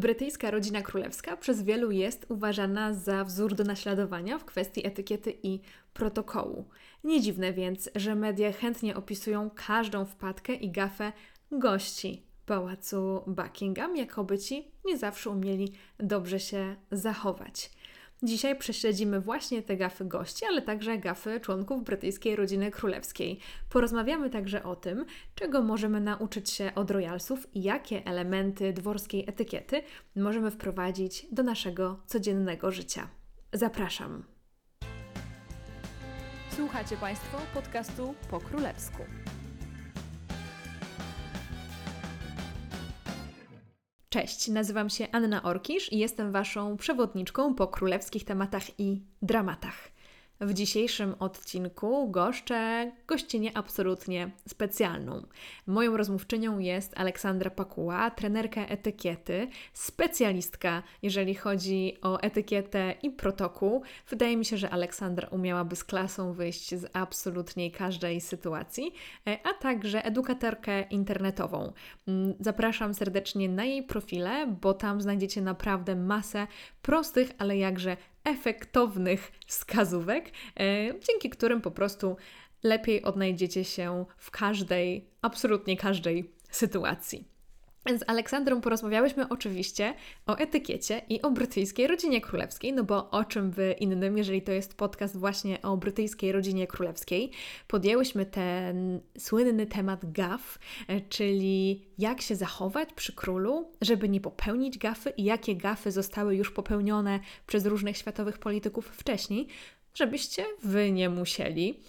Brytyjska rodzina królewska przez wielu jest uważana za wzór do naśladowania w kwestii etykiety i protokołu. Nie dziwne więc, że media chętnie opisują każdą wpadkę i gafę gości pałacu Buckingham, jakoby ci nie zawsze umieli dobrze się zachować. Dzisiaj prześledzimy właśnie te gafy gości, ale także gafy członków brytyjskiej rodziny królewskiej. Porozmawiamy także o tym, czego możemy nauczyć się od royalsów i jakie elementy dworskiej etykiety możemy wprowadzić do naszego codziennego życia. Zapraszam. Słuchacie Państwo podcastu po królewsku. Cześć, nazywam się Anna Orkisz i jestem Waszą przewodniczką po królewskich tematach i dramatach. W dzisiejszym odcinku goszczę gościnie absolutnie specjalną. Moją rozmówczynią jest Aleksandra Pakuła, trenerka etykiety, specjalistka, jeżeli chodzi o etykietę i protokół. Wydaje mi się, że Aleksandra umiałaby z klasą wyjść z absolutnie każdej sytuacji, e, a także edukatorkę internetową. Mm, zapraszam serdecznie na jej profile, bo tam znajdziecie naprawdę masę prostych, ale jakże efektownych wskazówek, e, dzięki którym po prostu lepiej odnajdziecie się w każdej, absolutnie każdej sytuacji. Z Aleksandrą porozmawiałyśmy oczywiście o etykiecie i o brytyjskiej rodzinie królewskiej, no bo o czym by innym, jeżeli to jest podcast właśnie o brytyjskiej rodzinie królewskiej. Podjęłyśmy ten słynny temat gaf, e, czyli jak się zachować przy królu, żeby nie popełnić gafy i jakie gafy zostały już popełnione przez różnych światowych polityków wcześniej, żebyście wy nie musieli.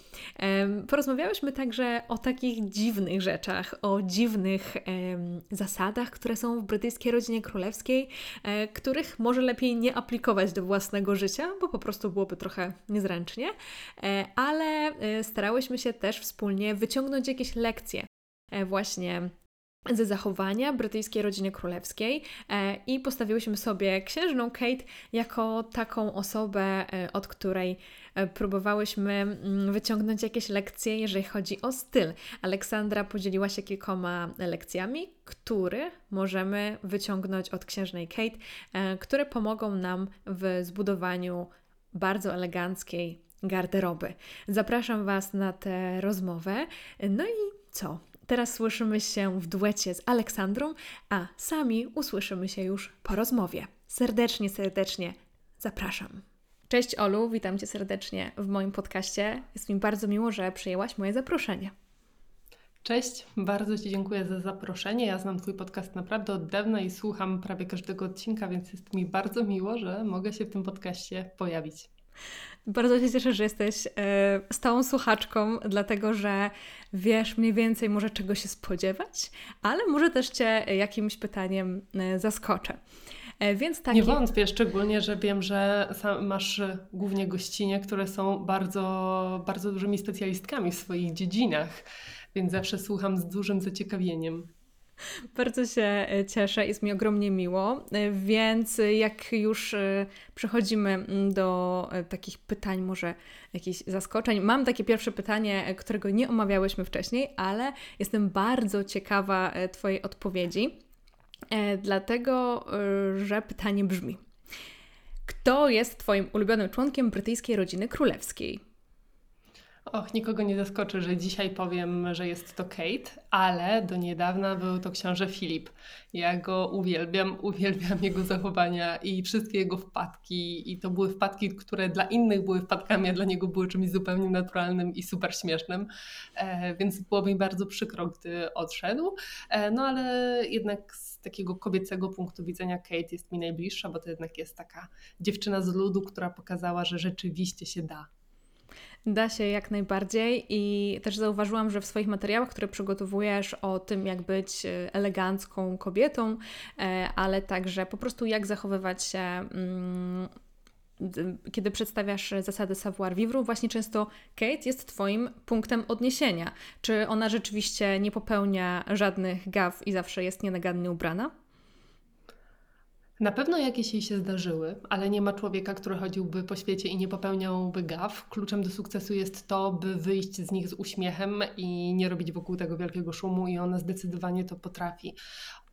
Porozmawiałyśmy także o takich dziwnych rzeczach, o dziwnych zasadach, które są w brytyjskiej rodzinie królewskiej, e, których może lepiej nie aplikować do własnego życia, bo po prostu byłoby trochę niezręcznie, e, ale e, starałyśmy się też wspólnie wyciągnąć jakieś lekcje właśnie ze zachowania brytyjskiej rodziny królewskiej e, i postawiłyśmy sobie księżną Kate jako taką osobę, e, od której e, próbowałyśmy mm, wyciągnąć jakieś lekcje, jeżeli chodzi o styl. Aleksandra podzieliła się kilkoma lekcjami, które możemy wyciągnąć od księżnej Kate, które pomogą nam w zbudowaniu bardzo eleganckiej garderoby. Zapraszam Was na tę rozmowę. No i co? Teraz słyszymy się w duecie z Aleksandrą, a sami usłyszymy się już po rozmowie. Serdecznie, serdecznie zapraszam. Cześć Olu, witam Cię serdecznie w moim podcaście. Jest mi bardzo miło, że przyjęłaś moje zaproszenie. Cześć, bardzo Ci dziękuję za zaproszenie. Ja znam Twój podcast naprawdę od dawna i słucham prawie każdego odcinka, więc jest mi bardzo miło, że mogę się w tym podcaście pojawić. Bardzo się cieszę, że jesteś e, stałą słuchaczką, dlatego że wiesz mniej więcej może czego się spodziewać, ale może też Cię jakimś pytaniem e, zaskoczę. E, więc taki... Nie wątpię, szczególnie, że wiem, że masz głównie gościnie, które są bardzo, bardzo dużymi specjalistkami w swoich dziedzinach, więc zawsze słucham z dużym zaciekawieniem. Bardzo się e, cieszę, jest mi ogromnie miło. E, więc jak już e, przechodzimy mm, do takich pytań, może jakichś zaskoczeń, mam takie pierwsze pytanie, którego nie omawiałyśmy wcześniej, ale jestem bardzo ciekawa Twojej odpowiedzi, dlatego że pytanie brzmi: Kto jest Twoim ulubionym członkiem brytyjskiej rodziny królewskiej? Och, nikogo nie zaskoczy, że dzisiaj powiem, że jest to Kate, ale do niedawna był to książę Filip. Ja go uwielbiam, uwielbiam jego zachowania i wszystkie jego wpadki. I to były wpadki, które dla innych były wpadkami, a dla niego były czymś zupełnie naturalnym i super śmiesznym. E, więc było mi bardzo przykro, gdy odszedł. E, no ale jednak z takiego kobiecego punktu widzenia Kate jest mi najbliższa, bo to jednak jest taka dziewczyna z ludu, która pokazała, że rzeczywiście się da. Da się jak najbardziej i też zauważyłam, że w swoich materiałach, które przygotowujesz o tym, jak być e, elegancką kobietą, e, ale także po prostu jak zachowywać się mm, kiedy przedstawiasz zasady savoir vivre, właśnie często Kate jest Twoim punktem odniesienia. Czy ona rzeczywiście nie popełnia żadnych gaw i zawsze jest nienagannie ubrana? Na pewno jakieś jej się zdarzyły, ale nie ma człowieka, który chodziłby po świecie i nie popełniałby gaw. Kluczem do sukcesu jest to, by wyjść z nich z uśmiechem i nie robić wokół tego wielkiego szumu, i ona zdecydowanie to potrafi.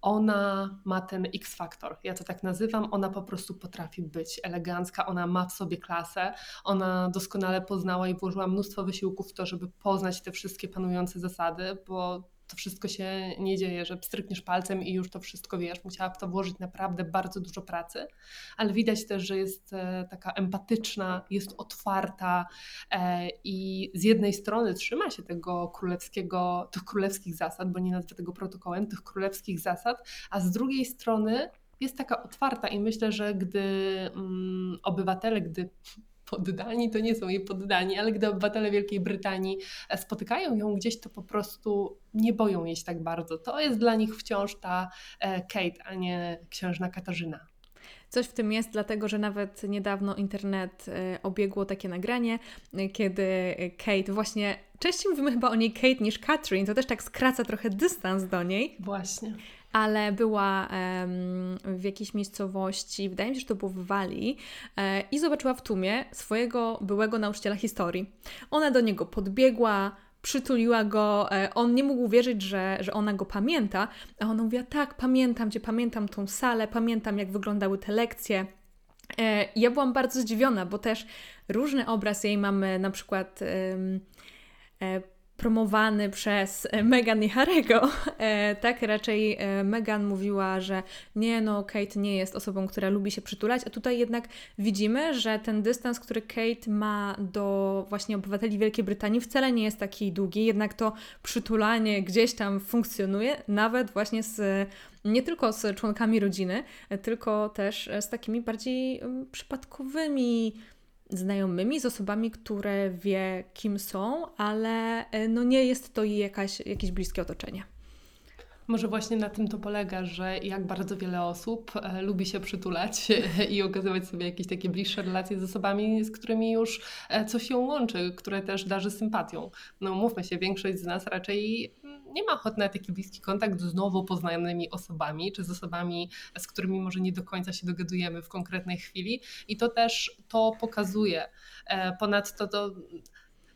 ona ma ten X-faktor. Ja to tak nazywam. Ona po prostu potrafi być elegancka, ona ma w sobie klasę, ona doskonale poznała i włożyła mnóstwo wysiłków w to, żeby poznać te wszystkie panujące zasady, bo to wszystko się nie dzieje, że pstrykniesz palcem i już to wszystko wiesz. Musiała w to włożyć naprawdę bardzo dużo pracy, ale widać też, że jest e, taka empatyczna, jest otwarta e, i z jednej strony trzyma się tego królewskiego, tych królewskich zasad, bo nie nazwę tego protokołem, tych królewskich zasad, a z drugiej strony jest taka otwarta i myślę, że gdy mm, obywatele, gdy poddani to nie są jej poddani, ale gdy obywatele Wielkiej Brytanii e, spotykają ją gdzieś, to po prostu nie boją jej tak bardzo. To jest dla nich wciąż ta e, Kate, a nie księżna Katarzyna. Coś w tym jest, dlatego że nawet niedawno internet e, obiegło takie nagranie, kiedy Kate właśnie, częściej mówimy chyba o niej Kate niż Catherine, to też tak skraca trochę dystans do niej. Właśnie ale była w jakiejś miejscowości, wydaje mi się, że to było w Walii, e, i zobaczyła w tłumie swojego byłego nauczyciela historii. Ona do niego podbiegła, przytuliła go, e, on nie mógł wierzyć, że, że ona go pamięta, a ona mówiła, tak, pamiętam cię, pamiętam tą salę, pamiętam jak wyglądały te lekcje. E, ja byłam bardzo zdziwiona, bo też różny obraz jej mamy na przykład promowany przez Meghan i Harego. E, tak, raczej e, Meghan mówiła, że nie, no, Kate nie jest osobą, która lubi się przytulać, a tutaj jednak widzimy, że ten dystans, który Kate ma do właśnie obywateli Wielkiej Brytanii wcale nie jest taki długi, jednak to przytulanie gdzieś tam funkcjonuje, nawet właśnie z nie tylko z członkami rodziny, tylko też z takimi bardziej mm, przypadkowymi znajomymi, z osobami, które wie, kim są, ale e, no nie jest to jakaś, jakieś bliskie otoczenie. Może właśnie na tym to polega, że jak bardzo wiele osób e, lubi się przytulać i okazywać sobie jakieś takie bliższe relacje z osobami, z którymi już e, coś ją łączy, które też darzy sympatią. No mówmy się, większość z nas raczej nie ma ochoty na taki bliski kontakt z nowo poznanymi osobami, czy z osobami, z którymi może nie do końca się dogadujemy w konkretnej chwili. I to też to pokazuje. E, ponadto to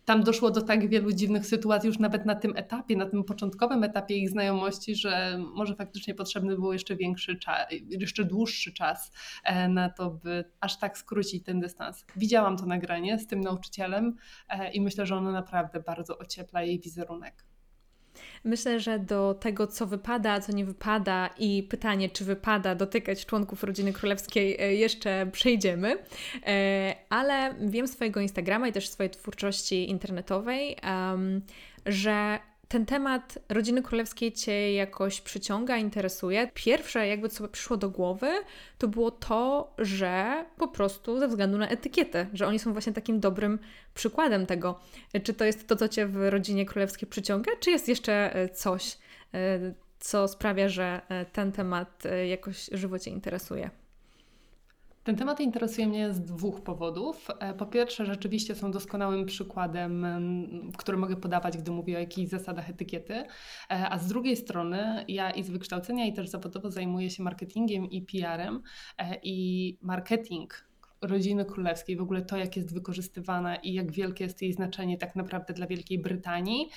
tam doszło do tak wielu dziwnych sytuacji już nawet na tym etapie, na tym początkowym etapie ich znajomości, że może faktycznie potrzebny był jeszcze większy czas, jeszcze dłuższy czas e, na to, by aż tak skrócić ten dystans. Widziałam to nagranie z tym nauczycielem e, i myślę, że ono naprawdę bardzo ociepla jej wizerunek. Myślę, że do tego, co wypada, co nie wypada i pytanie, czy wypada dotykać członków rodziny królewskiej, e, jeszcze przejdziemy. E, ale wiem z Twojego Instagrama i też swojej twórczości internetowej, że ten temat rodziny królewskiej Cię jakoś przyciąga, interesuje. Pierwsze, jakby co przyszło do głowy, to było to, że po prostu ze względu na etykietę, że oni są właśnie takim dobrym przykładem tego. Czy to jest to, co Cię w rodzinie królewskiej przyciąga, czy jest jeszcze e, coś, e, co sprawia, że e, ten temat jakoś żywo Cię interesuje? Ten temat interesuje mnie z dwóch powodów. E, po pierwsze, rzeczywiście są doskonałym przykładem, który mogę podawać, gdy mówię o jakichś zasadach etykiety, e, a z drugiej strony ja i z wykształcenia i też zawodowo zajmuję się marketingiem i PR-em e, i marketing rodziny królewskiej, w ogóle to, jak jest wykorzystywana i jak wielkie jest jej znaczenie tak naprawdę dla Wielkiej Brytanii,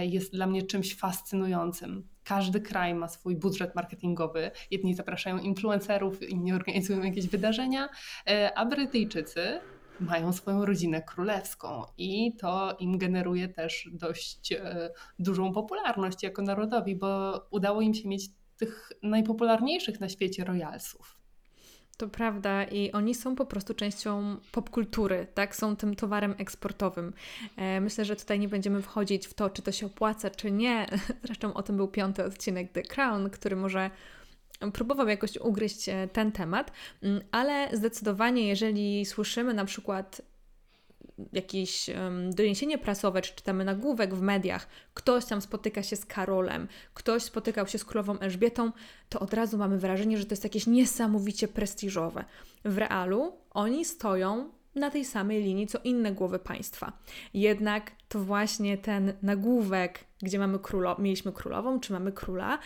jest dla mnie czymś fascynującym. Każdy kraj ma swój budżet marketingowy. Jedni zapraszają influencerów, inni organizują jakieś wydarzenia, e, a Brytyjczycy mają swoją rodzinę królewską i to im generuje też dość e, dużą popularność jako narodowi, bo udało im się mieć tych najpopularniejszych na świecie royalsów. To prawda i oni są po prostu częścią popkultury, tak? Są tym towarem eksportowym. E, myślę, że tutaj nie będziemy wchodzić w to, czy to się opłaca, czy nie. Zresztą o tym był piąty odcinek The Crown, który może próbował jakoś ugryźć e, ten temat, mm, ale zdecydowanie, jeżeli słyszymy na przykład jakieś um, doniesienie prasowe, czy czytamy nagłówek w mediach, ktoś tam spotyka się z Karolem, ktoś spotykał się z królową Elżbietą, to od razu mamy wrażenie, że to jest jakieś niesamowicie prestiżowe. W realu oni stoją na tej samej linii co inne głowy państwa. Jednak to właśnie ten nagłówek, gdzie mamy królo- mieliśmy królową, czy mamy króla,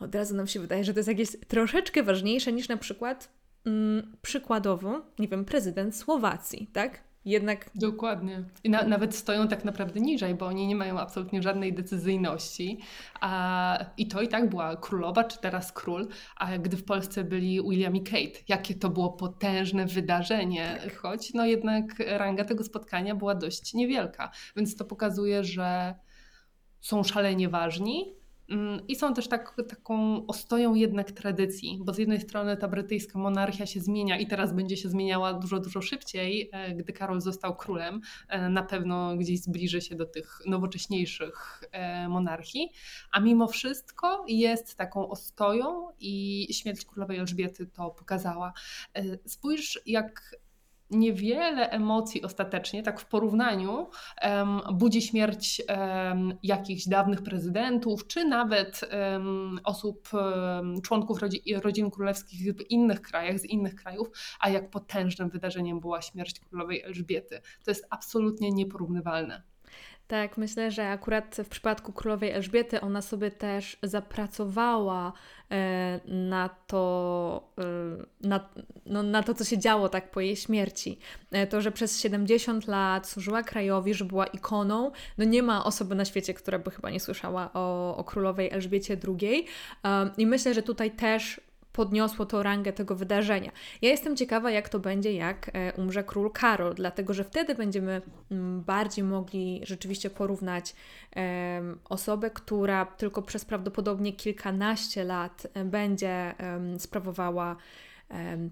od razu nam się wydaje, że to jest jakieś troszeczkę ważniejsze niż na przykład mm, przykładowo, nie wiem, prezydent Słowacji, tak? Jednak. Dokładnie. I na, nawet stoją tak naprawdę niżej, bo oni nie mają absolutnie żadnej decyzyjności. A, I to i tak była królowa, czy teraz król, a gdy w Polsce byli William i Kate, jakie to było potężne wydarzenie, tak. choć no jednak ranga tego spotkania była dość niewielka. Więc to pokazuje, że są szalenie ważni, I są też tak, taką ostoją jednak tradycji, bo z jednej strony ta brytyjska monarchia się zmienia i teraz będzie się zmieniała dużo, dużo szybciej, e, gdy Karol został królem. E, na pewno gdzieś zbliży się do tych nowocześniejszych e, monarchii, a mimo wszystko jest taką ostoją i śmierć królowej Elżbiety to pokazała. Spójrz, jak niewiele emocji ostatecznie, tak w porównaniu, um, budzi śmierć um, jakichś dawnych prezydentów, czy nawet um, osób, członków rodzi rodzin królewskich w innych krajach, z innych krajów, a jak potężnym wydarzeniem była śmierć królowej Elżbiety. To jest absolutnie nieporównywalne. Tak, myślę, że akurat w przypadku królowej Elżbiety ona sobie też zapracowała e, na to, e, na, no, na to, co się działo tak po jej śmierci. E, to, że przez 70 lat służyła krajowi, że była ikoną. No nie ma osoby na świecie, która by chyba nie słyszała o, o królowej Elżbiecie II. I myślę, że tutaj też podniosło to rangę tego wydarzenia. Ja jestem ciekawa, jak to będzie, jak e, umrze król Karol, dlatego że wtedy będziemy mm, bardziej mogli rzeczywiście porównać osobę, która tylko przez prawdopodobnie kilkanaście lat e, będzie sprawowała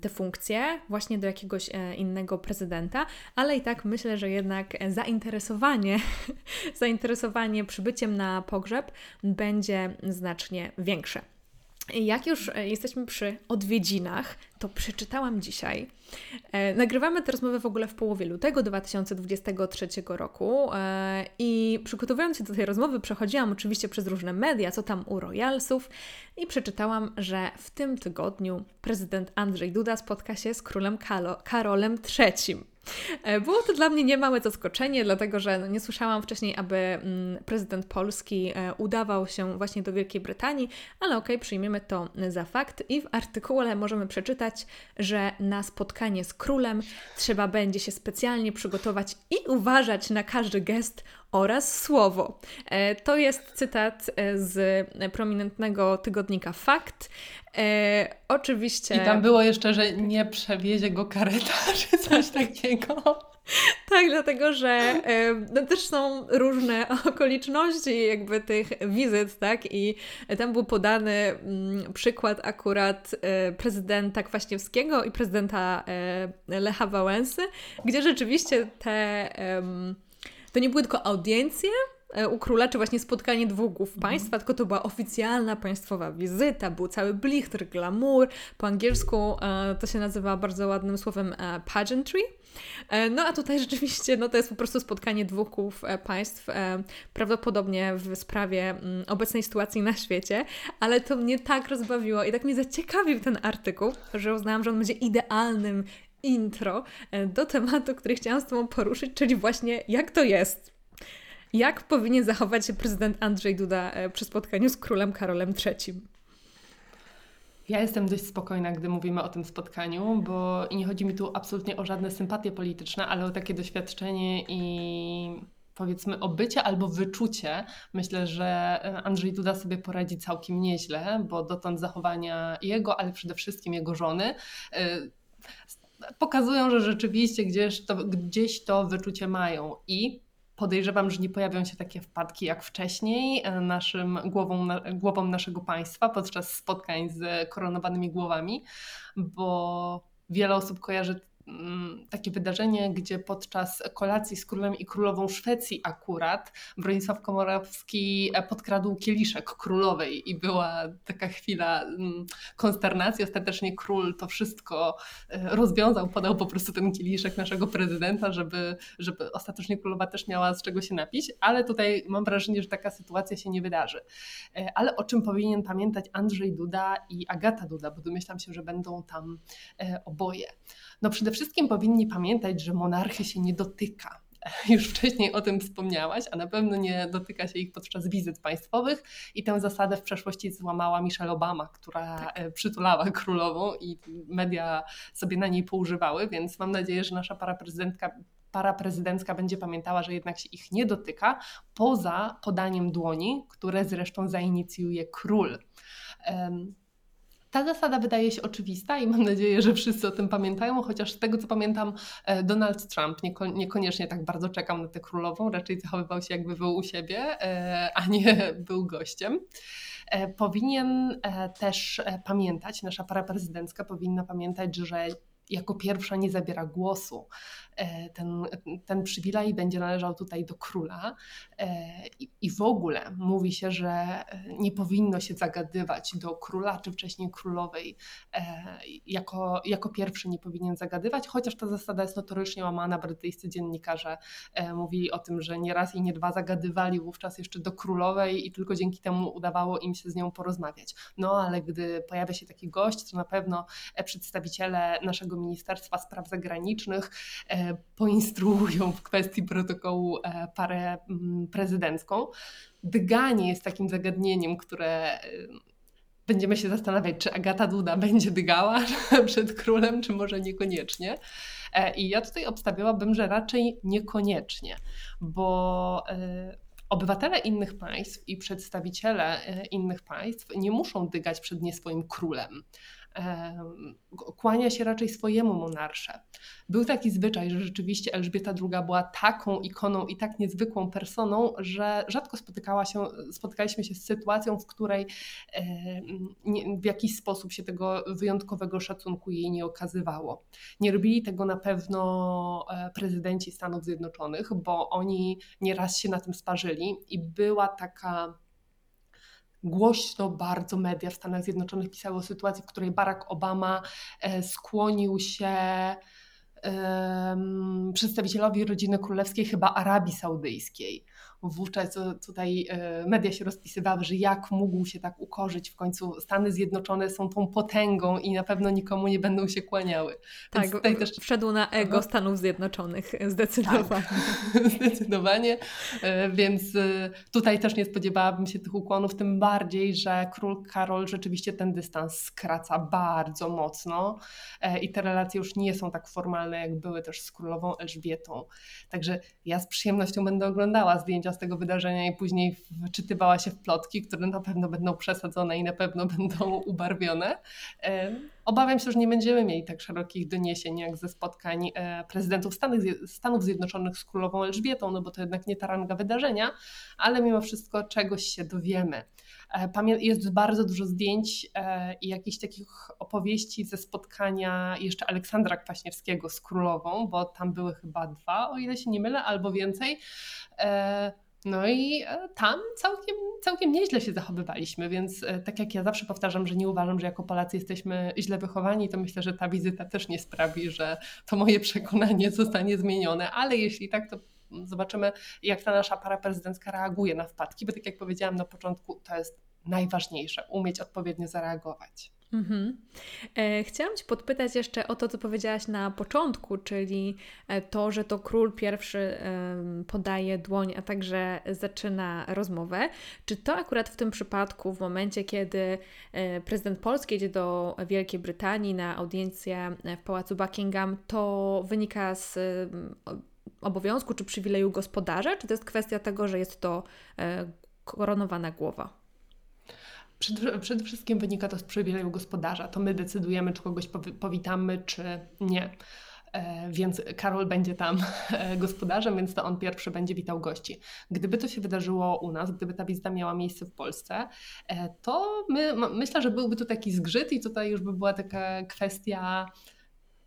te funkcje właśnie do jakiegoś e, innego prezydenta, ale i tak myślę, że jednak zainteresowanie, zainteresowanie przybyciem na pogrzeb będzie znacznie większe. Jak już e, jesteśmy przy odwiedzinach, to przeczytałam dzisiaj. E, nagrywamy tę rozmowę w ogóle w połowie lutego 2023 roku e, i przygotowując się do tej rozmowy, przechodziłam oczywiście przez różne media, co tam u Royalsów i przeczytałam, że w tym tygodniu prezydent Andrzej Duda spotka się z królem Karolem III. E, było to dla mnie niemałe zaskoczenie, dlatego że no, nie słyszałam wcześniej, aby mm, prezydent Polski e, udawał się właśnie do Wielkiej Brytanii, ale okej, okay, przyjmiemy to za fakt i w artykule możemy przeczytać, że na spotkanie z królem trzeba będzie się specjalnie przygotować i uważać na każdy gest oraz słowo. E, to jest cytat z prominentnego tygodnika Fakt. E, oczywiście. I tam było jeszcze, że nie przewiezie go kareta, czy coś takiego. Tak, dlatego że e, no, też są różne okoliczności jakby tych wizyt, tak? I tam był podany mm, przykład akurat e, prezydenta Kwaśniewskiego i prezydenta e, Lecha Wałęsy, gdzie rzeczywiście te... to nie były tylko audiencje, E, u króla, czy właśnie spotkanie dwóch głów państwa, tylko to była oficjalna państwowa wizyta, był cały blichtr, glamour. Po angielsku e, to się nazywa bardzo ładnym słowem e, pageantry. No a tutaj rzeczywiście no, to jest po prostu spotkanie dwóch głów państw, prawdopodobnie w sprawie mm, obecnej sytuacji na świecie, ale to mnie tak rozbawiło i tak mnie zaciekawił ten artykuł, że uznałam, że on będzie idealnym intro do tematu, który chciałam z Tobą poruszyć, czyli właśnie jak to jest jak powinien zachować się prezydent Andrzej Duda e, przy spotkaniu z królem Karolem III? Ja jestem dość spokojna, gdy mówimy o tym spotkaniu, bo nie chodzi mi tu absolutnie o żadne sympatie polityczne, ale o takie doświadczenie i powiedzmy obycie albo wyczucie. Myślę, że e, Andrzej Duda sobie poradzi całkiem nieźle, bo dotąd zachowania jego, ale przede wszystkim jego żony e, pokazują, że rzeczywiście gdzieś to, gdzieś to wyczucie mają. I Podejrzewam, że nie pojawią się takie wpadki jak wcześniej e, naszym głową, głową naszego państwa podczas spotkań z koronowanymi głowami, bo wiele osób kojarzy takie wydarzenie, gdzie podczas kolacji z królem i królową Szwecji akurat Bronisław Komorowski e, podkradł kieliszek królowej i była taka chwila mm, konsternacji. Ostatecznie król to wszystko e, rozwiązał, podał po prostu ten kieliszek naszego prezydenta, żeby, żeby ostatecznie królowa też miała z czego się napić, ale tutaj mam wrażenie, że taka sytuacja się nie wydarzy. E, ale o czym powinien pamiętać Andrzej Duda i Agata Duda, bo domyślam się, że będą tam oboje. No przede wszystkim powinni pamiętać, że monarchy się nie dotyka. Już wcześniej o tym wspomniałaś, a na pewno nie dotyka się ich podczas wizyt państwowych i tę zasadę w przeszłości złamała Michelle Obama, która tak. E, przytulała królową i media sobie na niej poużywały, więc mam nadzieję, że nasza para prezydentka para prezydencka będzie pamiętała, że jednak się ich nie dotyka, poza podaniem dłoni, które zresztą zainicjuje król. Ta zasada wydaje się oczywista i mam nadzieję, że wszyscy o tym pamiętają, chociaż z tego co pamiętam, e, Donald Trump niekoniecznie tak bardzo czekał na tę królową, raczej zachowywał się jakby był u siebie, e, a nie był gościem. E, powinien też pamiętać, nasza para prezydencka powinna pamiętać, że jako pierwsza nie zabiera głosu. E, ten, ten przywilej będzie należał tutaj do króla e, i w ogóle mówi się, że nie powinno się zagadywać do króla czy wcześniej królowej. E, jako, jako pierwszy nie powinien zagadywać, chociaż ta zasada jest notorycznie łamana. Brytyjscy dziennikarze mówili o tym, że nie raz i nie dwa zagadywali wówczas jeszcze do królowej i tylko dzięki temu udawało im się z nią porozmawiać. No ale gdy pojawia się taki gość, to na pewno przedstawiciele naszego Ministerstwa Spraw Zagranicznych poinstruują w kwestii protokołu e, parę mm, prezydencką. Dyganie jest takim zagadnieniem, które e, będziemy się zastanawiać, czy Agata Duda będzie dygała przed królem, czy może niekoniecznie. E, I ja tutaj obstawiałabym, że raczej niekoniecznie, bo obywatele innych państw i przedstawiciele innych państw nie muszą dygać przed nie swoim królem kłania się raczej swojemu monarsze. Był taki zwyczaj, że rzeczywiście Elżbieta II była taką ikoną i tak niezwykłą personą, że rzadko spotykała się, spotykaliśmy się z sytuacją, w której w jakiś sposób się tego wyjątkowego szacunku jej nie okazywało. Nie robili tego na pewno e, prezydenci Stanów Zjednoczonych, bo oni nieraz się na tym sparzyli i była taka głośno bardzo media w Stanach Zjednoczonych pisały o sytuacji, w której Barack Obama e, skłonił się przedstawicielowi rodziny królewskiej, chyba Arabii Saudyjskiej. Wówczas tutaj e, media się rozpisywały, że jak mógł się tak ukorzyć. W końcu Stany Zjednoczone są tą potęgą i na pewno nikomu nie będą się kłaniały. Więc tak, też... wszedł na ego. Stanów Zjednoczonych, zdecydowanie. Tak, zdecydowanie, e, więc e, tutaj też nie spodziewałabym się tych ukłonów, tym bardziej, że król Karol rzeczywiście ten dystans skraca bardzo mocno i te relacje już nie są tak formalne, jak były też z królową Elżbietą. Także ja z przyjemnością będę oglądała zdjęcia z tego wydarzenia i później wczytywała się w plotki, które na pewno będą przesadzone i na pewno będą ubarwione. Obawiam się, że nie będziemy mieli tak szerokich doniesień jak ze spotkań e, prezydentów Stanów Zjednoczonych z królową Elżbietą, no bo to jednak nie ta ranga wydarzenia, ale mimo wszystko czegoś się dowiemy. E, jest bardzo dużo zdjęć e, i jakichś takich opowieści ze spotkania jeszcze Aleksandra Kwaśniewskiego z królową, bo tam były chyba dwa, o ile się nie mylę, albo więcej. E, no i tam całkiem, całkiem nieźle się zachowywaliśmy, więc tak jak ja zawsze powtarzam, że nie uważam, że jako Polacy jesteśmy źle wychowani, to myślę, że ta wizyta też nie sprawi, że to moje przekonanie zostanie zmienione, ale jeśli tak, to zobaczymy, jak ta nasza para prezydencka reaguje na wpadki, bo tak jak powiedziałam na początku, to jest najważniejsze, umieć odpowiednio zareagować. Mhm. E, chciałam Cię podpytać jeszcze o to, co powiedziałaś na początku, czyli e, to, że to król pierwszy podaje dłoń, a także zaczyna rozmowę. Czy to akurat w tym przypadku, w momencie, kiedy e, prezydent Polski jedzie do Wielkiej Brytanii na audiencję w Pałacu Buckingham, to wynika z obowiązku czy przywileju gospodarza, czy to jest kwestia tego, że jest to e, koronowana głowa? Przede, przede wszystkim wynika to z przywileju gospodarza. To my decydujemy, czy kogoś powitamy, czy nie. E, więc Karol będzie tam e, gospodarzem, więc to on pierwszy będzie witał gości. Gdyby to się wydarzyło u nas, gdyby ta wizyta miała miejsce w Polsce, to my, myślę, że byłby tu taki zgrzyt i tutaj już by była taka kwestia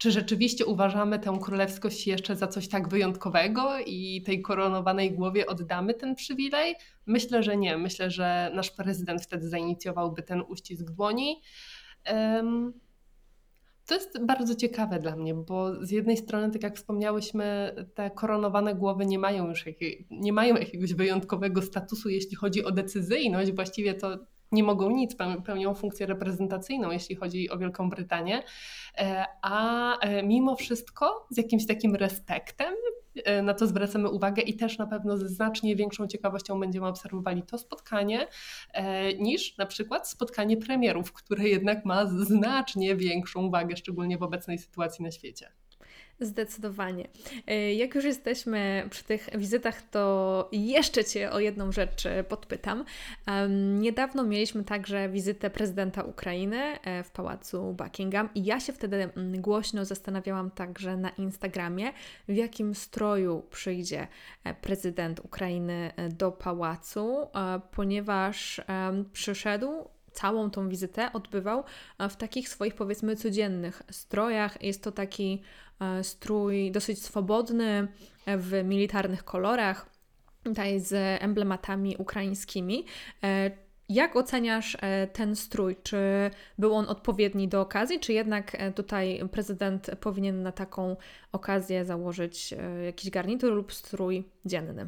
czy rzeczywiście uważamy tę królewskość jeszcze za coś tak wyjątkowego i tej koronowanej głowie oddamy ten przywilej? Myślę, że nie. Myślę, że nasz prezydent wtedy zainicjowałby ten uścisk dłoni. To jest bardzo ciekawe dla mnie, bo z jednej strony, tak jak wspomniałyśmy, te koronowane głowy nie mają już nie mają jakiegoś wyjątkowego statusu, jeśli chodzi o decyzyjność. Właściwie to nie mogą nic, pełnią funkcję reprezentacyjną, jeśli chodzi o Wielką Brytanię, e, a e, mimo wszystko z jakimś takim respektem e, na to zwracamy uwagę i też na pewno ze znacznie większą ciekawością będziemy obserwowali to spotkanie niż na przykład spotkanie premierów, które jednak ma znacznie większą wagę, szczególnie w obecnej sytuacji na świecie. Zdecydowanie. E, jak już jesteśmy przy tych wizytach, to jeszcze Cię o jedną rzecz e, podpytam. Niedawno mieliśmy także wizytę prezydenta Ukrainy e, w pałacu Buckingham i ja się wtedy mm, głośno zastanawiałam także na Instagramie, w jakim stroju przyjdzie prezydent Ukrainy do pałacu, ponieważ przyszedł całą tą wizytę odbywał w takich swoich powiedzmy codziennych strojach. Jest to taki strój dosyć swobodny, e, w militarnych kolorach, tutaj z emblematami ukraińskimi. E, jak oceniasz ten strój? Czy był on odpowiedni do okazji, czy jednak tutaj prezydent powinien na taką okazję założyć jakiś garnitur lub strój dzienny?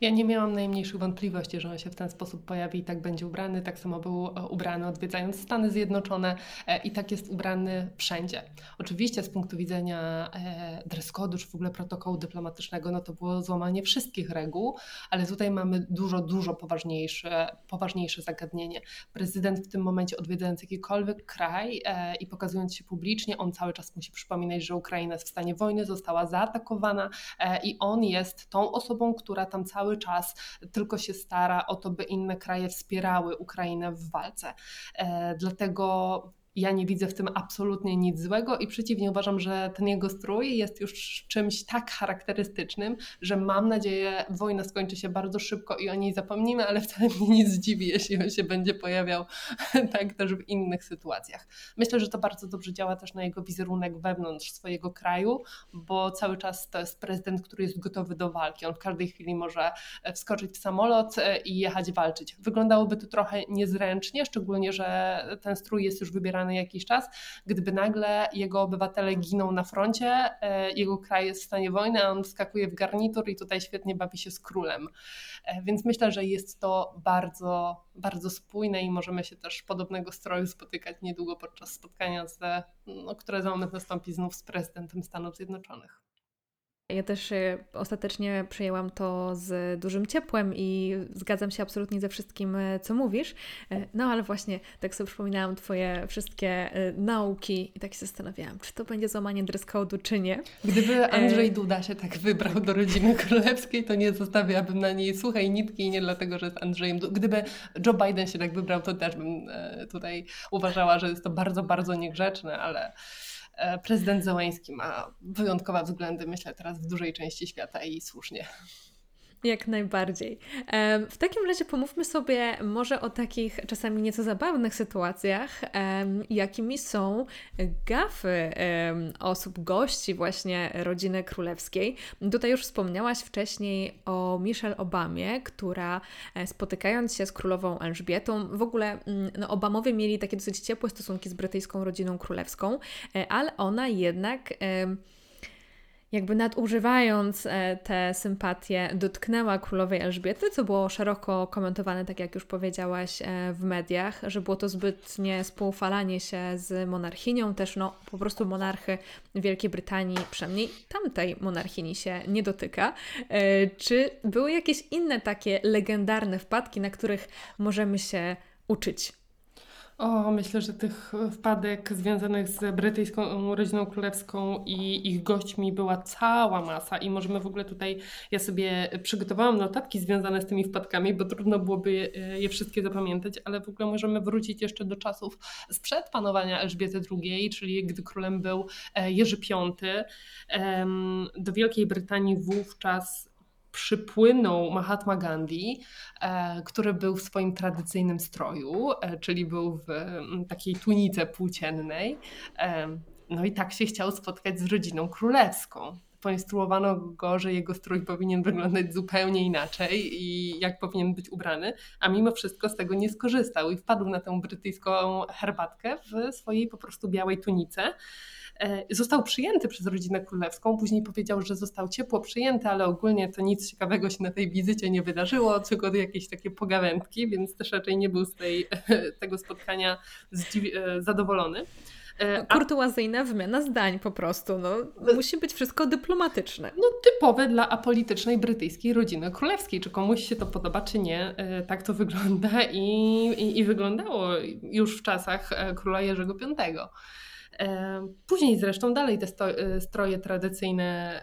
Ja nie miałam najmniejszych wątpliwości, że on się w ten sposób pojawi i tak będzie ubrany. Tak samo był e, ubrany odwiedzając Stany Zjednoczone e, i tak jest ubrany wszędzie. Oczywiście z punktu widzenia e, dress czy w ogóle protokołu dyplomatycznego, no to było złamanie wszystkich reguł, ale tutaj mamy dużo, dużo poważniejsze, poważniejsze zagadnienie. Prezydent w tym momencie odwiedzając jakikolwiek kraj i pokazując się publicznie, on cały czas musi przypominać, że Ukraina jest w stanie wojny, została zaatakowana i on jest tą osobą, która tam cały cały czas tylko się stara o to, by inne kraje wspierały Ukrainę w walce. E, dlatego ja nie widzę w tym absolutnie nic złego i przeciwnie uważam, że ten jego strój jest już czymś tak charakterystycznym, że mam nadzieję, wojna skończy się bardzo szybko i o niej zapomnimy, ale wcale mnie nie zdziwi, jeśli on się będzie pojawiał tak też w innych sytuacjach. Myślę, że to bardzo dobrze działa też na jego wizerunek wewnątrz swojego kraju, bo cały czas to jest prezydent, który jest gotowy do walki. On w każdej chwili może wskoczyć w samolot e, i jechać walczyć. Wyglądałoby to trochę niezręcznie, szczególnie, że ten strój jest już wybierany jakiś czas, gdyby nagle jego obywatele giną na froncie, e, jego kraj jest w stanie wojny, a on wskakuje w garnitur i tutaj świetnie bawi się z królem. E, więc myślę, że jest to bardzo, bardzo spójne i możemy się też podobnego stroju spotykać niedługo podczas spotkania, z, no, które za moment nastąpi znów z prezydentem Stanów Zjednoczonych. Ja też e, ostatecznie przyjęłam to z dużym ciepłem i zgadzam się absolutnie ze wszystkim, e, co mówisz. E, no ale właśnie tak sobie przypominałam Twoje wszystkie nauki i tak się zastanawiałam, czy to będzie złamanie dress code'u, czy nie. Gdyby Andrzej Duda się tak wybrał do rodziny królewskiej, to nie zostawiałabym na niej suchej nitki i nie dlatego, że jest Andrzejem Duda. Gdyby Joe Biden się tak wybrał, to też bym tutaj uważała, że jest to bardzo, bardzo niegrzeczne, ale E, prezydent Zełański ma wyjątkowe względy, myślę, teraz w dużej części świata i słusznie. Jak najbardziej. W takim razie pomówmy sobie może o takich czasami nieco zabawnych sytuacjach, jakimi są gafy osób, gości właśnie rodziny królewskiej. Tutaj już wspomniałaś wcześniej o Michelle Obamie, która e, spotykając się z królową Elżbietą, w ogóle mm, no, Obamowie mieli takie dosyć ciepłe stosunki z brytyjską rodziną królewską, e, ale ona jednak jakby nadużywając e, te sympatie, dotknęła królowej Elżbiety, co było szeroko komentowane, tak jak już powiedziałaś, e, w mediach, że było to zbytnie spoufalanie się z monarchinią, też no po prostu monarchy Wielkiej Brytanii, przynajmniej tamtej monarchini się nie dotyka. E, czy były jakieś inne takie legendarne wpadki, na których możemy się uczyć? O, myślę, że tych wpadek związanych z brytyjską rodziną królewską i ich gośćmi była cała masa i możemy w ogóle tutaj, ja sobie przygotowałam notatki związane z tymi wpadkami, bo trudno byłoby e, je wszystkie zapamiętać, ale w ogóle możemy wrócić jeszcze do czasów sprzed panowania Elżbiety II, czyli gdy królem był e, Jerzy V. Do Wielkiej Brytanii wówczas przypłynął Mahatma Gandhi, e, który był w swoim tradycyjnym stroju, e, czyli był w takiej tunice płóciennej. E, no i tak się chciał spotkać z rodziną królewską. Poinstruowano go, że jego strój powinien wyglądać zupełnie inaczej i jak powinien być ubrany, a mimo wszystko z tego nie skorzystał i wpadł na tę brytyjską herbatkę w swojej po prostu białej tunice. E, został przyjęty przez rodzinę królewską, później powiedział, że został ciepło przyjęty, ale ogólnie to nic ciekawego się na tej wizycie nie wydarzyło, tylko jakieś takie pogawędki, więc też raczej nie był z tej, tego spotkania e, zadowolony. E, kurtuazyjna wymiana zdań po prostu. No, musi być wszystko dyplomatyczne. No typowe dla apolitycznej brytyjskiej rodziny królewskiej. Czy komuś się to podoba, czy nie. Tak to wygląda i, i, i wyglądało już w czasach króla Jerzego V. Później zresztą dalej te stroje tradycyjne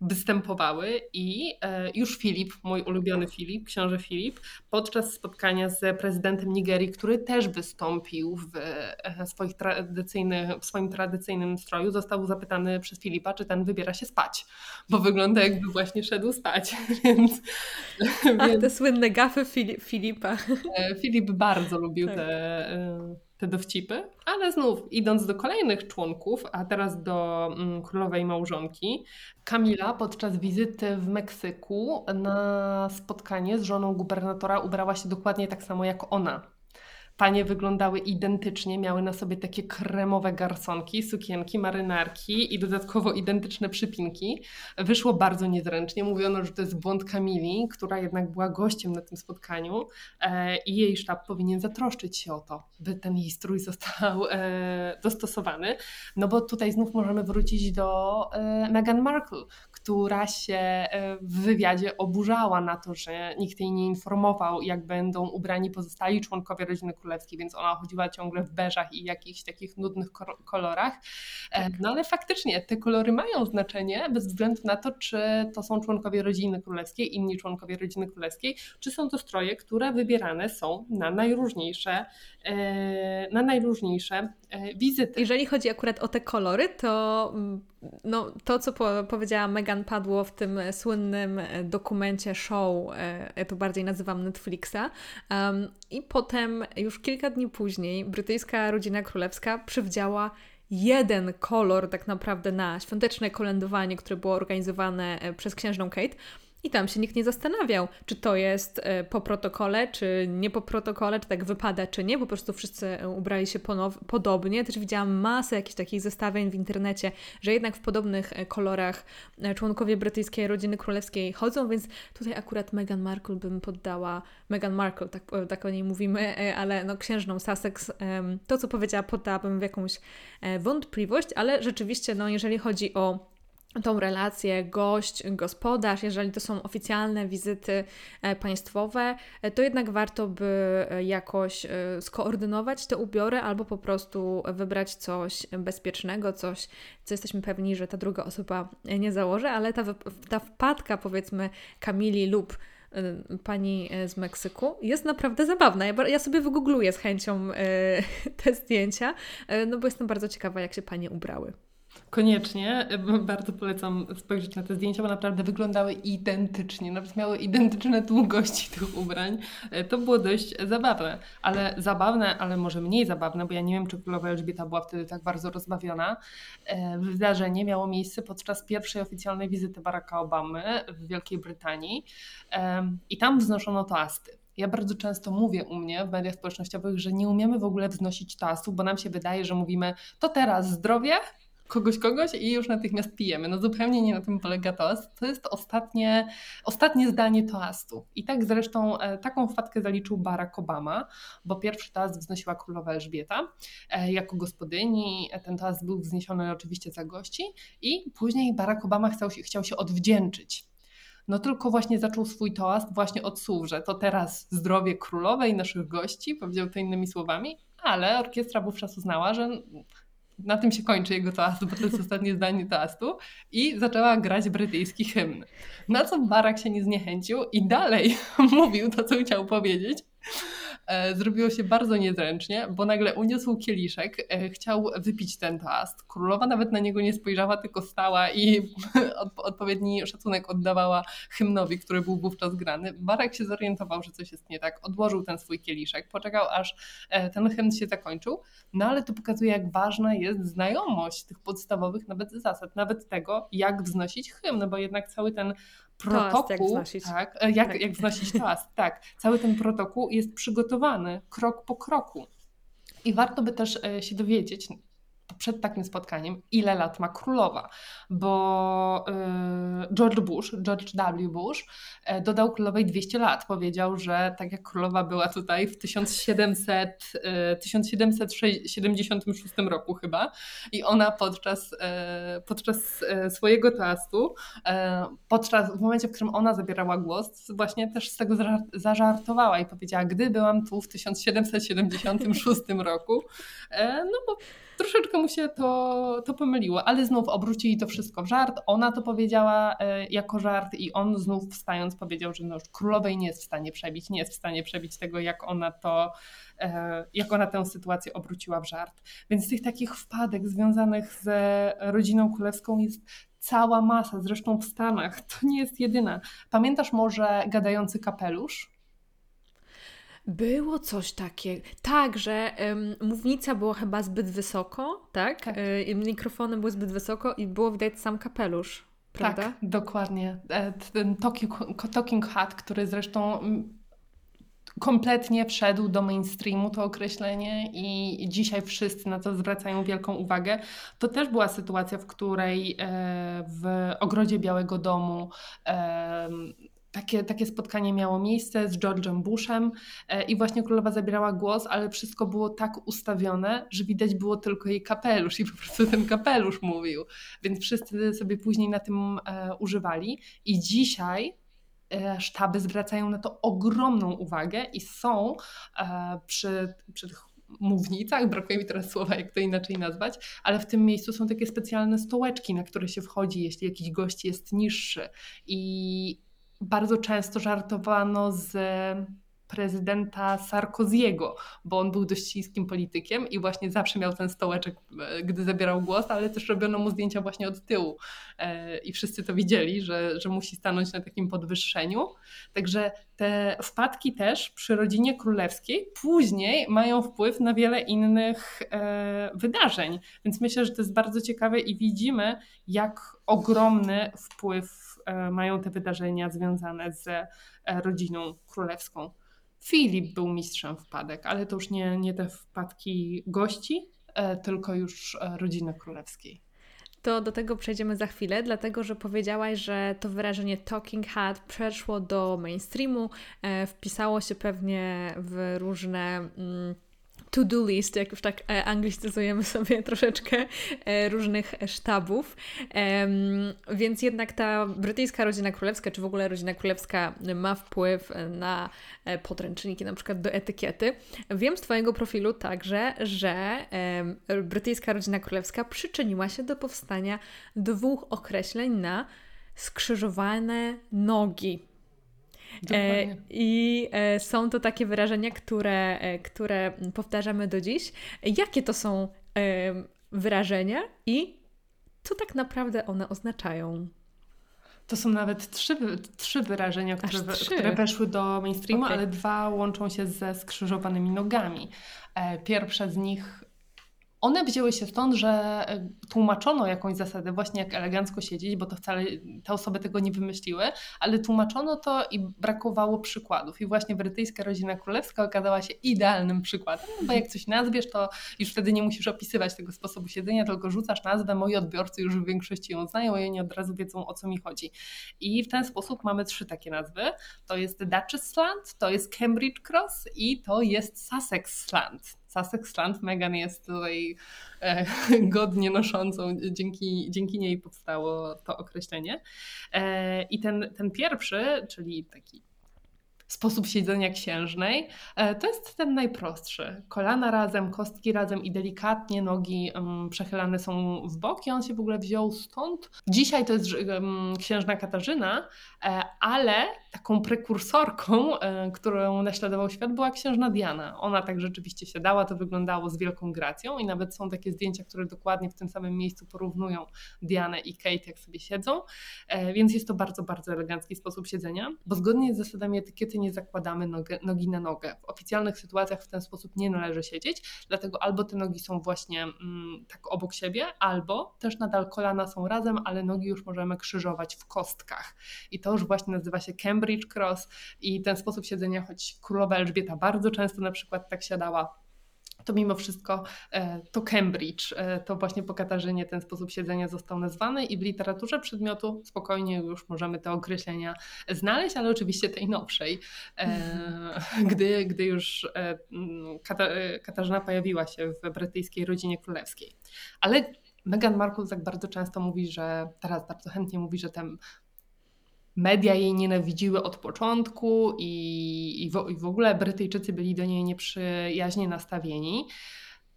występowały i e, już Filip, mój ulubiony Filip, książę Filip, podczas spotkania z prezydentem Nigerii, który też wystąpił w, e, swoich tradycyjnych, w swoim tradycyjnym stroju, został zapytany przez Filipa, czy ten wybiera się spać, bo wygląda jakby właśnie szedł spać. Więc, Ach, więc... te słynne gafy Filipa. E, Filip bardzo lubił tak. te te dowcipy, ale znów idąc do kolejnych członków, a teraz do mm, królowej małżonki, Kamila podczas wizyty w Meksyku na spotkanie z żoną gubernatora ubrała się dokładnie tak samo jak ona. Panie wyglądały identycznie, miały na sobie takie kremowe garsonki, sukienki, marynarki i dodatkowo identyczne przypinki. Wyszło bardzo niezręcznie. Mówiono, że to jest błąd Kamili, która jednak była gościem na tym spotkaniu e, i jej sztab powinien zatroszczyć się o to, by ten jej strój został e, dostosowany. No bo tutaj znów możemy wrócić do e, Meghan Markle, która się w wywiadzie oburzała na to, że nikt jej nie informował, jak będą ubrani pozostali członkowie rodziny królewskiej, więc ona chodziła ciągle w beżach i jakichś takich nudnych kolorach. E, tak. No ale faktycznie te kolory mają znaczenie bez względu na to, czy to są członkowie rodziny królewskiej, inni członkowie rodziny królewskiej, czy są to stroje, które wybierane są na najróżniejsze, e, na najróżniejsze e, wizyty. Jeżeli chodzi akurat o te kolory, to mm, no, to, co po, powiedziała Megan padło w tym słynnym dokumencie show, ja to bardziej nazywam Netflixa. Um, I potem już kilka dni później brytyjska rodzina królewska przywdziała jeden kolor tak naprawdę na świąteczne kolędowanie, które było organizowane e, przez księżną Kate. I tam się nikt nie zastanawiał, czy to jest e, po protokole, czy nie po protokole, czy tak wypada, czy nie. Po prostu wszyscy e, ubrali się podobnie. Też widziałam masę jakichś takich zestawień w internecie, że jednak w podobnych e, kolorach członkowie brytyjskiej rodziny królewskiej chodzą, więc tutaj akurat Meghan Markle bym poddała, Meghan Markle, tak, tak o niej mówimy, ale no księżną Sussex, to co powiedziała, poddałabym w jakąś wątpliwość, ale rzeczywiście, no jeżeli chodzi o tą relację gość, gospodarz, jeżeli to są oficjalne wizyty e, państwowe, e, to jednak warto by e, jakoś skoordynować te ubiory albo po prostu wybrać coś bezpiecznego, coś, co jesteśmy pewni, że ta druga osoba nie założy, ale ta, ta wpadka powiedzmy Kamili lub pani z Meksyku jest naprawdę zabawna. Ja sobie wygoogluję z chęcią te zdjęcia, no bo jestem bardzo ciekawa, jak się panie ubrały. Koniecznie. Bardzo polecam spojrzeć na te zdjęcia, bo naprawdę wyglądały identycznie. Nawet miały identyczne długości tych ubrań. E, to było dość zabawne. Ale zabawne, ale może mniej zabawne, bo ja nie wiem, czy królowa Elżbieta była wtedy tak bardzo rozbawiona. E, wydarzenie miało miejsce podczas pierwszej oficjalnej wizyty Baracka Obamy w Wielkiej Brytanii. E, I tam wznoszono toasty. Ja bardzo często mówię u mnie w mediach społecznościowych, że nie umiemy w ogóle wznosić toastów, bo nam się wydaje, że mówimy to teraz zdrowie, kogoś, kogoś i już natychmiast pijemy. No zupełnie nie na tym polega toast. To jest ostatnie, ostatnie zdanie toastu. I tak zresztą e, taką wpadkę zaliczył Barack Obama, bo pierwszy toast wznosiła królowa Elżbieta e, jako gospodyni. Ten toast był wzniesiony oczywiście za gości i później Barack Obama chciał się, chciał się odwdzięczyć no tylko właśnie zaczął swój toast właśnie od słów, że to teraz zdrowie królowej naszych gości, powiedział to innymi słowami, ale orkiestra wówczas uznała, że na tym się kończy jego toast, bo to jest ostatnie zdanie toastu i zaczęła grać brytyjski hymn. Na co Barack się nie zniechęcił i dalej mówił to, co chciał powiedzieć. E, zrobiło się bardzo niezręcznie, bo nagle uniósł kieliszek, e, chciał wypić ten toast. Królowa nawet na niego nie spojrzała, tylko stała i odpowiedni szacunek oddawała hymnowi, który był wówczas grany. Barek się zorientował, że coś jest nie tak, odłożył ten swój kieliszek, poczekał aż e, ten hymn się zakończył, no ale to pokazuje, jak ważna jest znajomość tych podstawowych nawet zasad, nawet tego, jak wznosić hymn, bo jednak cały ten protokół, jak. Tak, e, jak, tak. jak wnosić toast, tak. Cały ten protokół jest przygotowany krok po kroku. I warto by też e, się dowiedzieć, przed takim spotkaniem, ile lat ma królowa, bo y, George Bush, George W. Bush e, dodał królowej 200 lat. Powiedział, że tak jak królowa była tutaj w 1700, 1776 e, roku chyba i ona podczas, e, podczas swojego toastu, podczas, w momencie, w którym ona zabierała głos, właśnie też z tego zażartowała i powiedziała, gdy byłam tu w 1776 roku, no bo troszeczkę mu się to, to pomyliło, ale znów obrócili to wszystko w żart. Ona to powiedziała e, jako żart i on znów wstając powiedział, że no już królowej nie jest w stanie przebić, nie jest w stanie przebić tego, jak ona to, e, jak ona tę sytuację obróciła w żart. Więc tych takich wpadek związanych z rodziną królewską jest cała masa, zresztą w Stanach. To nie jest jedyna. Pamiętasz może gadający kapelusz? Było coś takiego. Tak, że mównica była chyba zbyt wysoko, tak? tak. Y, mikrofony były zbyt wysoko i było widać sam kapelusz. Prawda? Tak, dokładnie. E, ten talking, talking hat, który zresztą kompletnie wszedł do mainstreamu to określenie i dzisiaj wszyscy na to zwracają wielką uwagę. To też była sytuacja, w której e, w ogrodzie Białego Domu takie, takie spotkanie miało miejsce z George'em Bushem e, i właśnie królowa zabierała głos, ale wszystko było tak ustawione, że widać było tylko jej kapelusz i po prostu ten kapelusz mówił. Więc wszyscy sobie później na tym e, używali. I dzisiaj e, sztaby zwracają na to ogromną uwagę i są przy, przy tych mównicach, brakuje mi teraz słowa, jak to inaczej nazwać, ale w tym miejscu są takie specjalne stołeczki, na które się wchodzi, jeśli jakiś gość jest niższy. I bardzo często żartowano z prezydenta Sarkoziego, bo on był dość śliskim politykiem i właśnie zawsze miał ten stołeczek, e, gdy zabierał głos, ale też robiono mu zdjęcia właśnie od tyłu e, i wszyscy to widzieli, że, że musi stanąć na takim podwyższeniu. Także te wpadki też przy rodzinie królewskiej później mają wpływ na wiele innych e, wydarzeń, więc myślę, że to jest bardzo ciekawe i widzimy, jak ogromny wpływ mają te wydarzenia związane z rodziną królewską. Filip był mistrzem wpadek, ale to już nie, nie te wpadki gości, e, tylko już e, rodziny królewskiej. To do tego przejdziemy za chwilę, dlatego że powiedziałaś, że to wyrażenie talking head przeszło do mainstreamu, e, wpisało się pewnie w różne. Mm, to-do list, jak już tak e, anglicyzujemy sobie troszeczkę e, różnych sztabów. Więc jednak ta brytyjska rodzina królewska, czy w ogóle rodzina królewska ma wpływ na e, podręczniki, na przykład do etykiety. Wiem z Twojego profilu także, że brytyjska rodzina królewska przyczyniła się do powstania dwóch określeń na skrzyżowane nogi. E, I e, są to takie wyrażenia, które, e, które powtarzamy do dziś. Jakie to są wyrażenia i co tak naprawdę one oznaczają? To są nawet trzy, trzy wyrażenia, które, trzy. które weszły do mainstreamu, okay. ale dwa łączą się ze skrzyżowanymi nogami. Pierwsze z nich one wzięły się stąd, że e, tłumaczono jakąś zasadę, właśnie jak elegancko siedzieć, bo to wcale te osoby tego nie wymyśliły, ale tłumaczono to i brakowało przykładów. I właśnie brytyjska rodzina królewska okazała się idealnym przykładem, bo jak coś nazwiesz, to już wtedy nie musisz opisywać tego sposobu siedzenia, tylko rzucasz nazwę, moi odbiorcy już w większości ją znają i oni od razu wiedzą o co mi chodzi. I w ten sposób mamy trzy takie nazwy. To jest Duchess Slant, to jest Cambridge Cross i to jest Sussex Sussexland. Megan jest tutaj e, godnie noszącą, dzięki, dzięki niej powstało to określenie. E, I ten, ten pierwszy, czyli taki sposób siedzenia księżnej, e, to jest ten najprostszy. Kolana razem, kostki razem i delikatnie nogi przechylane są w bok i on się w ogóle wziął stąd. Dzisiaj to jest księżna Katarzyna, e, ale taką prekursorką, e, którą naśladował świat, była księżna Diana. Ona tak rzeczywiście się dała, to wyglądało z wielką gracją i nawet są takie zdjęcia, które dokładnie w tym samym miejscu porównują Dianę i Kate, jak sobie siedzą, więc jest to bardzo, bardzo elegancki sposób siedzenia, bo zgodnie z zasadami etykiety nie zakładamy nogi na nogę. W oficjalnych sytuacjach w ten sposób nie należy siedzieć, dlatego albo te nogi są właśnie mm, tak obok siebie, albo też nadal kolana są razem, ale nogi już możemy krzyżować w kostkach. I to już właśnie nazywa się Cambridge Cross i ten sposób siedzenia, choć królowa Elżbieta bardzo często na przykład tak siadała, to mimo wszystko e, to Cambridge, e, to właśnie po Katarzynie ten sposób siedzenia został nazwany i w literaturze przedmiotu spokojnie już możemy te określenia znaleźć, ale oczywiście tej nowszej, e, gdy, gdy już Katarzyna pojawiła się w brytyjskiej rodzinie królewskiej. Ale Meghan Markle tak bardzo często mówi, że teraz bardzo chętnie mówi, że ten media jej nienawidziły od początku i, i, w, i w ogóle Brytyjczycy byli do niej nieprzyjaźnie nastawieni.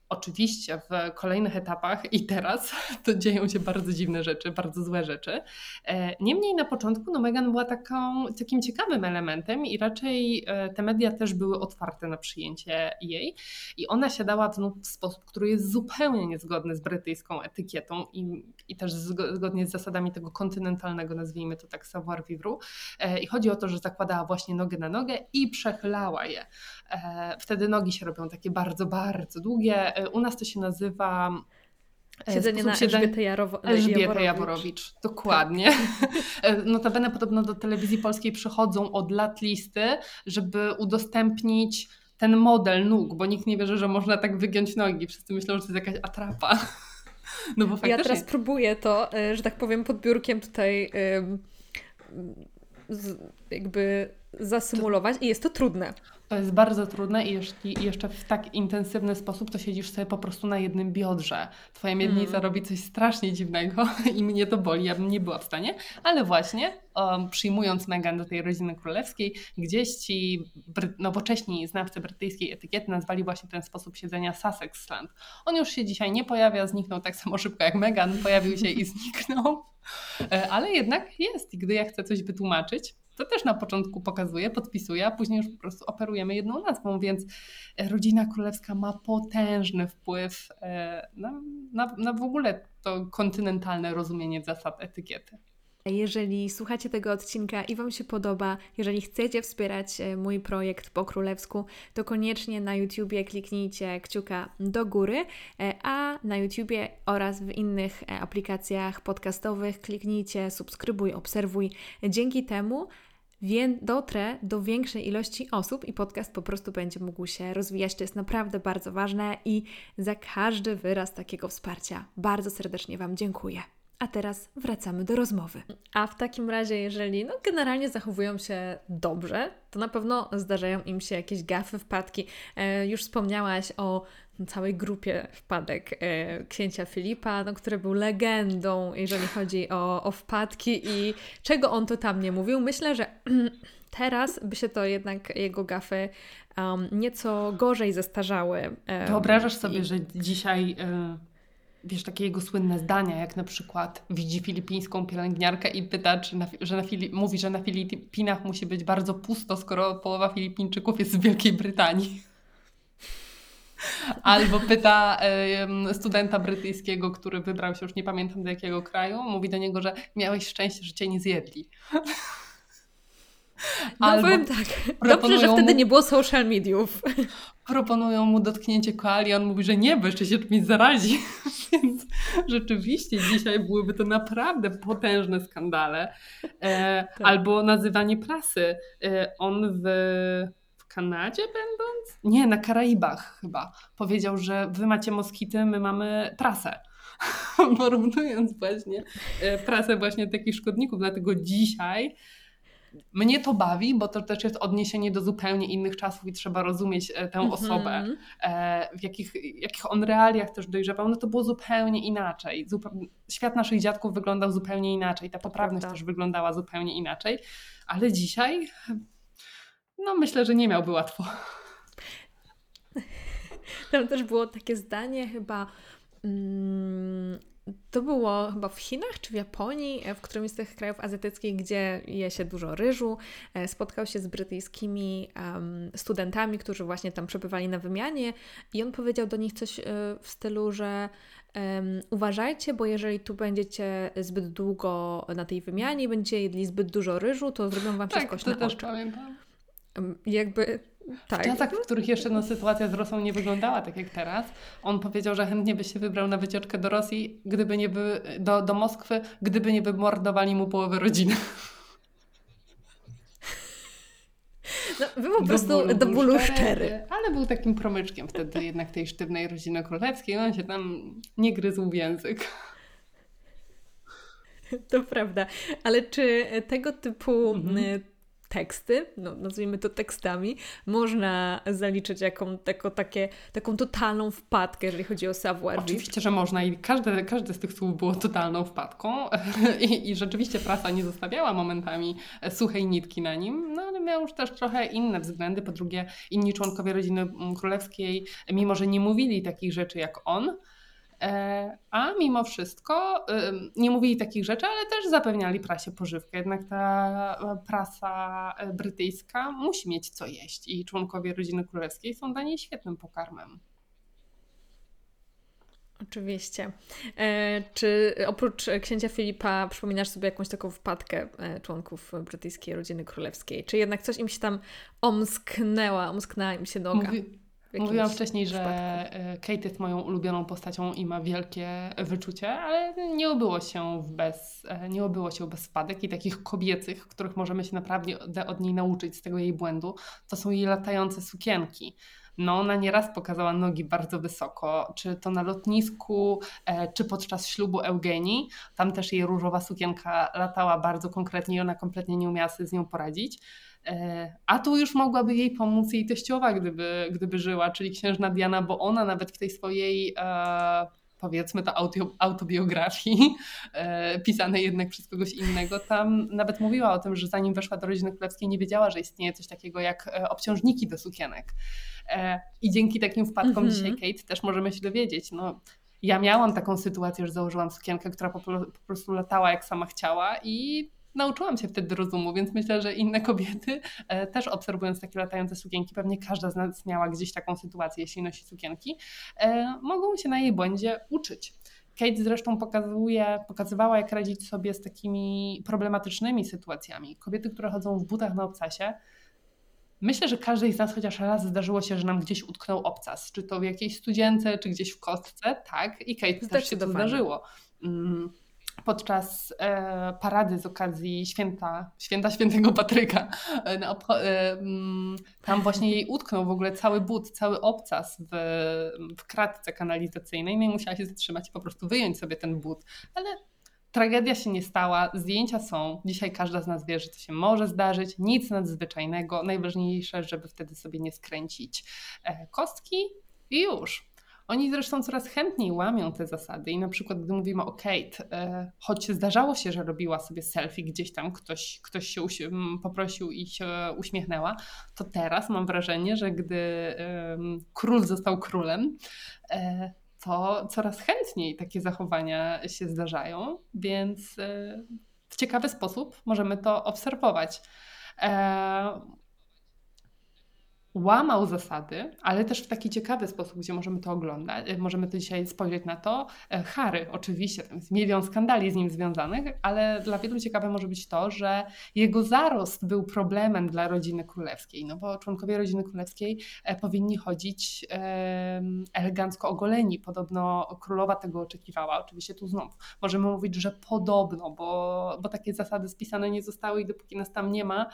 Oczywiście w kolejnych etapach i teraz to dzieją się bardzo dziwne rzeczy, bardzo złe rzeczy. E, niemniej na początku no Megan była taką, takim ciekawym elementem i raczej e, te media też były otwarte na przyjęcie jej i ona siadała w sposób, który jest zupełnie niezgodny z brytyjską etykietą i, i też zgodnie z zasadami tego kontynentalnego, nazwijmy to tak, savoir vivre. E, I chodzi o to, że zakładała właśnie nogę na nogę i przechylała je. Wtedy nogi się robią takie bardzo, bardzo długie, u nas to się nazywa e, Siedzenie na Jarowo Elżbietę Jaworowicz. Jaworowicz. Dokładnie. Tak. Notabene podobno do telewizji polskiej przychodzą od lat listy, żeby udostępnić ten model nóg, bo nikt nie wierzy, że można tak wygiąć nogi. Wszyscy myślą, że to jest jakaś atrapa. No bo faktycznie... Ja teraz próbuję to, e, że tak powiem, pod biurkiem tutaj jakby zasymulować i jest to trudne. To jest bardzo trudne i jeśli jeszcze w tak intensywny sposób, to siedzisz sobie po prostu na jednym biodrze. Twoja miednica mm. robi coś strasznie dziwnego i mnie to boli, ja bym nie była w stanie, ale właśnie um, przyjmując Megan do tej rodziny królewskiej, gdzieś ci bry- nowocześni znawcy brytyjskiej etykiety nazwali właśnie ten sposób siedzenia Sussexland. On już się dzisiaj nie pojawia, zniknął tak samo szybko jak Megan, pojawił się i zniknął, e, ale jednak jest i gdy ja chcę coś wytłumaczyć, to też na początku pokazuje, podpisuje, a później już po prostu operujemy jedną nazwą, więc e, rodzina królewska ma potężny wpływ e, na, na, na w ogóle to kontynentalne rozumienie zasad etykiety. Jeżeli słuchacie tego odcinka i Wam się podoba, jeżeli chcecie wspierać e, mój projekt po królewsku, to koniecznie na YouTubie kliknijcie kciuka do góry, a na YouTubie oraz w innych aplikacjach podcastowych kliknijcie subskrybuj, obserwuj. Dzięki temu dotrę do większej ilości osób i podcast po prostu będzie mógł się rozwijać. To jest naprawdę bardzo ważne i za każdy wyraz takiego wsparcia bardzo serdecznie Wam dziękuję. A teraz wracamy do rozmowy. A w takim razie, jeżeli no, generalnie zachowują się dobrze, to na pewno zdarzają im się jakieś gafy, wpadki. E, już wspomniałaś o całej grupie wpadek e, księcia Filipa, no, który był legendą, jeżeli chodzi o, o wpadki i czego on to tam nie mówił. Myślę, że teraz by się to jednak jego gafy um, nieco gorzej zestarzały. Um, Wyobrażasz sobie, i... że dzisiaj... Y wiesz, takie jego słynne zdania, jak na przykład widzi filipińską pielęgniarkę i pyta, czy na, że na Fili- mówi, że na Filipinach musi być bardzo pusto, skoro połowa Filipińczyków jest z Wielkiej Brytanii. Albo pyta y, studenta brytyjskiego, który wybrał się, już nie pamiętam do jakiego kraju, mówi do niego, że miałeś szczęście, że cię nie zjedli. No Albo powiem tak, dobrze, że wtedy mu, nie było social mediów. Proponują mu dotknięcie koali, on mówi, że nie, bo jeszcze się czymś zarazi. Więc rzeczywiście dzisiaj byłyby to naprawdę potężne skandale. E, tak. Albo nazywanie prasy. E, on w, w Kanadzie będąc? Nie, na Karaibach chyba. Powiedział, że wy macie moskity, my mamy prasę porównując właśnie e, prasę właśnie takich szkodników. Dlatego dzisiaj mnie to bawi, bo to też jest odniesienie do zupełnie innych czasów i trzeba rozumieć e, tę mm -hmm. osobę, e, w jakich, jakich on realiach też dojrzewał. No to było zupełnie inaczej. Świat naszych dziadków wyglądał zupełnie inaczej, ta poprawność Prawda. też wyglądała zupełnie inaczej, ale dzisiaj no myślę, że nie miałby łatwo. Tam też było takie zdanie chyba... Mm, to było chyba w Chinach czy w Japonii, e, w którymś z tych krajów azjatyckich, gdzie je się dużo ryżu. E, spotkał się z brytyjskimi um, studentami, którzy właśnie tam przebywali na wymianie, i on powiedział do nich coś e, w stylu, że um, uważajcie, bo jeżeli tu będziecie zbyt długo na tej wymianie i będziecie jedli zbyt dużo ryżu, to zrobią wam wszystko tak, to też pamiętam. Jakby tak. W czasach, w których jeszcze no, sytuacja z Rosją nie wyglądała tak jak teraz, on powiedział, że chętnie by się wybrał na wycieczkę do Rosji, gdyby nie by, do, do Moskwy, gdyby nie wymordowali mu połowę rodziny. No, był po prostu do bólu, do bólu szczery, szczery, Ale był takim promyczkiem wtedy jednak tej sztywnej rodziny królewskiej. On się tam nie gryzł w język. To prawda. Ale czy tego typu mhm teksty, no, nazwijmy to tekstami, można zaliczyć jaką, jako takie, taką totalną wpadkę, jeżeli chodzi o savoir Oczywiście, że można i każde, każde z tych słów było totalną wpadką I, i rzeczywiście prasa nie zostawiała momentami suchej nitki na nim, no ale miał już też trochę inne względy. Po drugie, inni członkowie rodziny królewskiej, mimo że nie mówili takich rzeczy jak on, a mimo wszystko nie mówili takich rzeczy, ale też zapewniali prasie pożywkę. Jednak ta prasa brytyjska musi mieć co jeść i członkowie rodziny królewskiej są dla niej świetnym pokarmem. Oczywiście. E, czy oprócz księcia Filipa przypominasz sobie jakąś taką wpadkę e, członków brytyjskiej rodziny królewskiej? Czy jednak coś im się tam omsknęła, omsknęła im się noga? Mówi Mówiłam wcześniej, że e, Kate jest moją ulubioną postacią i ma wielkie wyczucie, ale nie obyło się bez, e, nie obyło się bez spadek i takich kobiecych, których możemy się naprawdę od niej nauczyć z tego jej błędu, to są jej latające sukienki. No, ona nieraz pokazała nogi bardzo wysoko, czy to na lotnisku, e, czy podczas ślubu Eugenii. Tam też jej różowa sukienka latała bardzo konkretnie i ona kompletnie nie umiała sobie z nią poradzić. E, a tu już mogłaby jej pomóc jej teściowa, gdyby, gdyby żyła, czyli księżna Diana, bo ona nawet w tej swojej e, powiedzmy to autobiografii, e, pisanej jednak przez kogoś innego, tam nawet mówiła o tym, że zanim weszła do rodziny królewskiej nie wiedziała, że istnieje coś takiego jak obciążniki do sukienek. I dzięki takim wpadkom mm -hmm. dzisiaj Kate też możemy się dowiedzieć, no ja miałam taką sytuację, że założyłam sukienkę, która po, po prostu latała jak sama chciała i nauczyłam się wtedy rozumu, więc myślę, że inne kobiety e, też obserwując takie latające sukienki, pewnie każda z nas miała gdzieś taką sytuację, jeśli nosi sukienki, e, mogą się na jej błędzie uczyć. Kate zresztą pokazuje, pokazywała, jak radzić sobie z takimi problematycznymi sytuacjami. Kobiety, które chodzą w butach na obcasie, Myślę, że każdej z nas chociaż raz zdarzyło się, że nam gdzieś utknął obcas, czy to w jakiejś studzience, czy gdzieś w kostce, tak? I Kate też się to zdarzyło. Mm podczas e, parady z okazji święta, święta świętego Patryka. E, e, mm, tam właśnie jej utknął w ogóle cały but, cały obcas w, w kratce kanalizacyjnej no i musiała się zatrzymać i po prostu wyjąć sobie ten but. Ale tragedia się nie stała, zdjęcia są. Dzisiaj każda z nas wie, że to się może zdarzyć. Nic nadzwyczajnego. Najważniejsze, żeby wtedy sobie nie skręcić e, kostki i już. Oni zresztą coraz chętniej łamią te zasady i na przykład gdy mówimy o Kate, e, choć zdarzało się, że robiła sobie selfie gdzieś tam, ktoś, ktoś się poprosił i się uśmiechnęła, to teraz mam wrażenie, że gdy król został królem, e, to coraz chętniej takie zachowania się zdarzają, więc e, w ciekawy sposób możemy to obserwować łamał zasady, ale też w taki ciekawy sposób, gdzie możemy to oglądać, e, możemy to dzisiaj spojrzeć na to. E, Harry, oczywiście, tam jest milion skandali z nim związanych, ale dla wielu ciekawe może być to, że jego zarost był problemem dla rodziny królewskiej, no bo członkowie rodziny królewskiej e, powinni chodzić elegancko ogoleni. Podobno królowa tego oczekiwała. Oczywiście tu znów możemy mówić, że podobno, bo, bo takie zasady spisane nie zostały i dopóki nas tam nie ma,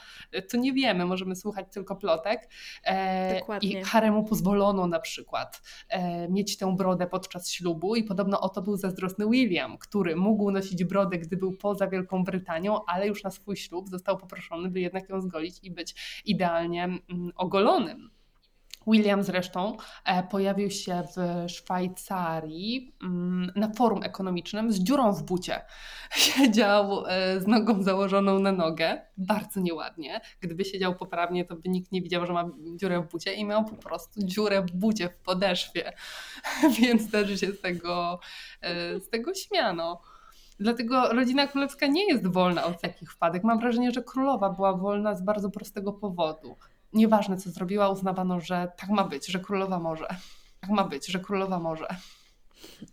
to nie wiemy, możemy słuchać tylko plotek. E. I Haremu pozwolono na przykład e, mieć tę brodę podczas ślubu i podobno o to był zazdrosny William, który mógł nosić brodę, gdy był poza Wielką Brytanią, ale już na swój ślub został poproszony, by jednak ją zgolić i być idealnie mm, ogolonym. William zresztą e, pojawił się w Szwajcarii mm, na forum ekonomicznym z dziurą w bucie. Siedział e, z nogą założoną na nogę, bardzo nieładnie. Gdyby siedział poprawnie, to by nikt nie widział, że ma dziurę w bucie i miał po prostu dziurę w bucie w podeszwie. Więc też się z tego, e, z tego śmiano. Dlatego rodzina królewska nie jest wolna od takich wpadek. Mam wrażenie, że królowa była wolna z bardzo prostego powodu nieważne co zrobiła, uznawano, że tak ma być, że królowa może. Tak ma być, że królowa może.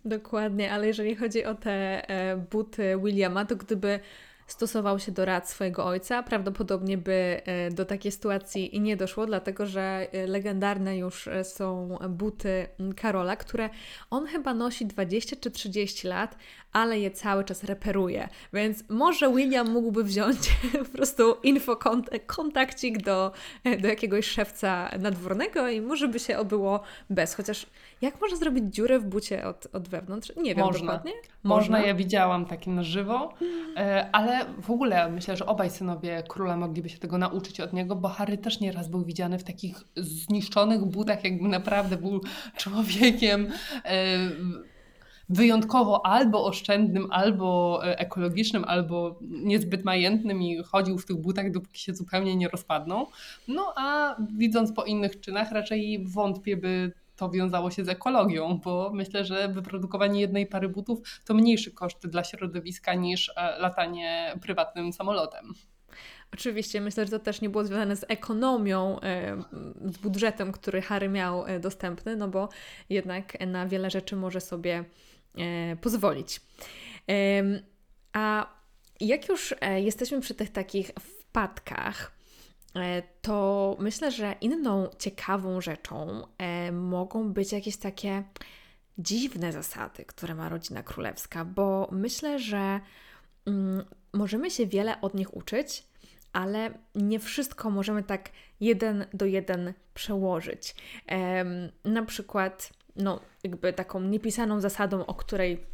Dokładnie, ale jeżeli chodzi o te e, buty Williama, to gdyby stosował się do rad swojego ojca, prawdopodobnie by e, do takiej sytuacji nie doszło, dlatego że e, legendarne już e, są buty Karola, które on chyba nosi 20 czy 30 lat, ale je cały czas reperuje. Więc może William mógłby wziąć po prostu info kontakcik do, do jakiegoś szewca nadwornego i może by się obyło bez. Chociaż Jak można zrobić dziurę w bucie od, od wewnątrz? Nie wiem Można. dokładnie. Można, ja widziałam takie na żywo, e, ale w ogóle myślę, że obaj synowie króla mogliby się tego nauczyć od niego, bo Harry też nieraz był widziany w takich zniszczonych butach, jakby naprawdę był człowiekiem e, wyjątkowo albo oszczędnym, albo e, ekologicznym, albo niezbyt majętnym i chodził w tych butach, dopóki się zupełnie nie rozpadną. No a widząc po innych czynach, raczej wątpię, by to wiązało się z ekologią, bo myślę, że wyprodukowanie jednej pary butów to mniejszy koszt dla środowiska niż e, latanie prywatnym samolotem. Oczywiście, myślę, że to też nie było związane z ekonomią, e, z budżetem, który Harry miał e, dostępny, no bo jednak na wiele rzeczy może sobie pozwolić. A jak już jesteśmy przy tych takich wpadkach, to myślę, że inną ciekawą rzeczą e, mogą być jakieś takie dziwne zasady, które ma rodzina królewska, bo myślę, że mm, możemy się wiele od nich uczyć, ale nie wszystko możemy tak jeden do jeden przełożyć. na przykład, no, jakby taką niepisaną zasadą, o której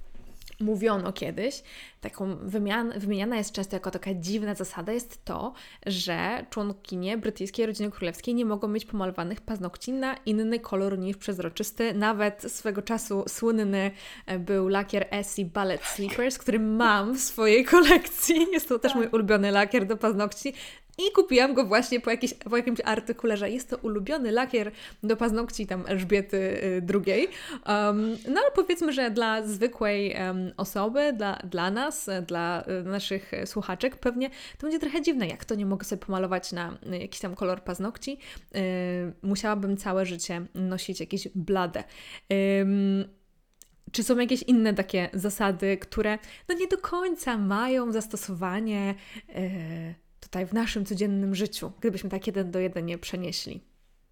mówiono kiedyś, taką wymian, wymieniana jest często jako taka dziwna zasada, jest to, że członkinie brytyjskiej rodziny królewskiej nie mogą mieć pomalowanych paznokci na inny kolor niż przezroczysty. Nawet swego czasu słynny e, był lakier Essie Ballet Sleepers, który mam w swojej kolekcji. Jest to też mój tak. ulubiony lakier do paznokci. I kupiłam go właśnie po, jakiś, po jakimś artykule, że jest to ulubiony lakier do paznokci tam Elżbiety y, II. Um, no ale powiedzmy, że dla zwykłej um, osoby, dla, dla nas, dla y, naszych słuchaczek pewnie to będzie trochę dziwne, jak to nie mogę sobie pomalować na jakiś tam kolor paznokci. Yy, musiałabym całe życie nosić jakieś blade. Yy, czy są jakieś inne takie zasady, które no nie do końca mają zastosowanie tutaj w naszym codziennym życiu, gdybyśmy tak jeden do jeden nie przenieśli,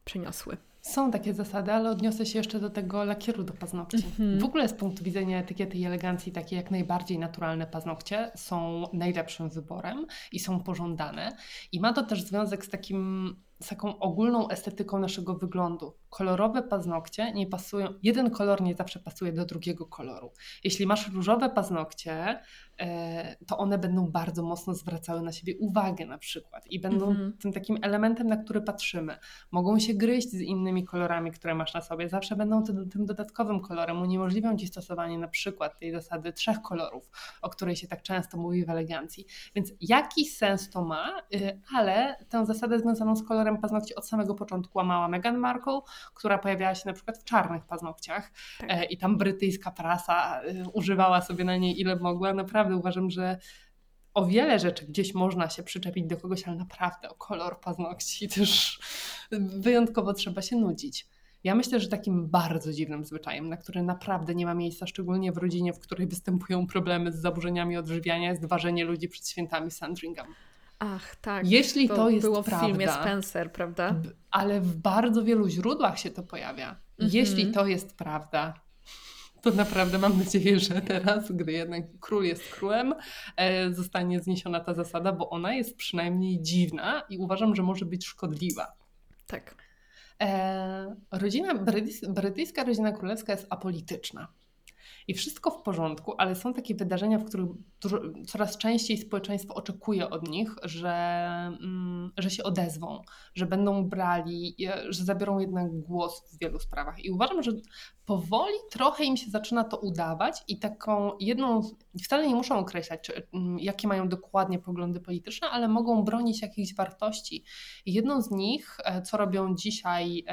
przeniosły. Są takie zasady, ale odniosę się jeszcze do tego lakieru do paznokci. Mm-hmm. W ogóle z punktu widzenia etykiety i elegancji takie jak najbardziej naturalne paznokcie są najlepszym wyborem i są pożądane. I ma to też związek z takim z taką ogólną estetyką naszego wyglądu. Kolorowe paznokcie nie pasują, jeden kolor nie zawsze pasuje do drugiego koloru. Jeśli masz różowe paznokcie, e, to one będą bardzo mocno zwracały na siebie uwagę na przykład i będą mm -hmm. tym takim elementem, na który patrzymy. Mogą się gryźć z innymi kolorami, które masz na sobie, zawsze będą tym, tym dodatkowym kolorem, uniemożliwią Ci stosowanie na przykład tej zasady trzech kolorów, o której się tak często mówi w elegancji. Więc jakiś sens to ma, y, ale tę zasadę związaną z kolorem kolorem paznokci od samego początku łamała Meghan Markle, która pojawiała się na przykład w czarnych paznokciach tak. E, i tam brytyjska prasa e, używała sobie na niej ile mogła. Naprawdę uważam, że o wiele rzeczy gdzieś można się przyczepić do kogoś, ale naprawdę o kolor paznokci też wyjątkowo trzeba się nudzić. Ja myślę, że takim bardzo dziwnym zwyczajem, na który naprawdę nie ma miejsca, szczególnie w rodzinie, w której występują problemy z zaburzeniami odżywiania, jest ważenie ludzi przed świętami Sandringham. Ach, tak. Jeśli to, to jest było prawda, w filmie Spencer, prawda? Ale w bardzo wielu źródłach się to pojawia. Mhm. Jeśli to jest prawda, to naprawdę mam nadzieję, że teraz, gdy jednak król jest królem, e, zostanie zniesiona ta zasada, bo ona jest przynajmniej dziwna i uważam, że może być szkodliwa. Tak. E, rodzina, brytyjska rodzina królewska jest apolityczna i wszystko w porządku, ale są takie wydarzenia, w których coraz częściej społeczeństwo oczekuje od nich, że, mm, że się odezwą, że będą brali, że zabiorą jednak głos w wielu sprawach. I uważam, że powoli trochę im się zaczyna to udawać i taką jedną, wcale nie muszą określać, czy, mm, jakie mają dokładnie poglądy polityczne, ale mogą bronić jakichś wartości. Jedną z nich, e, co robią dzisiaj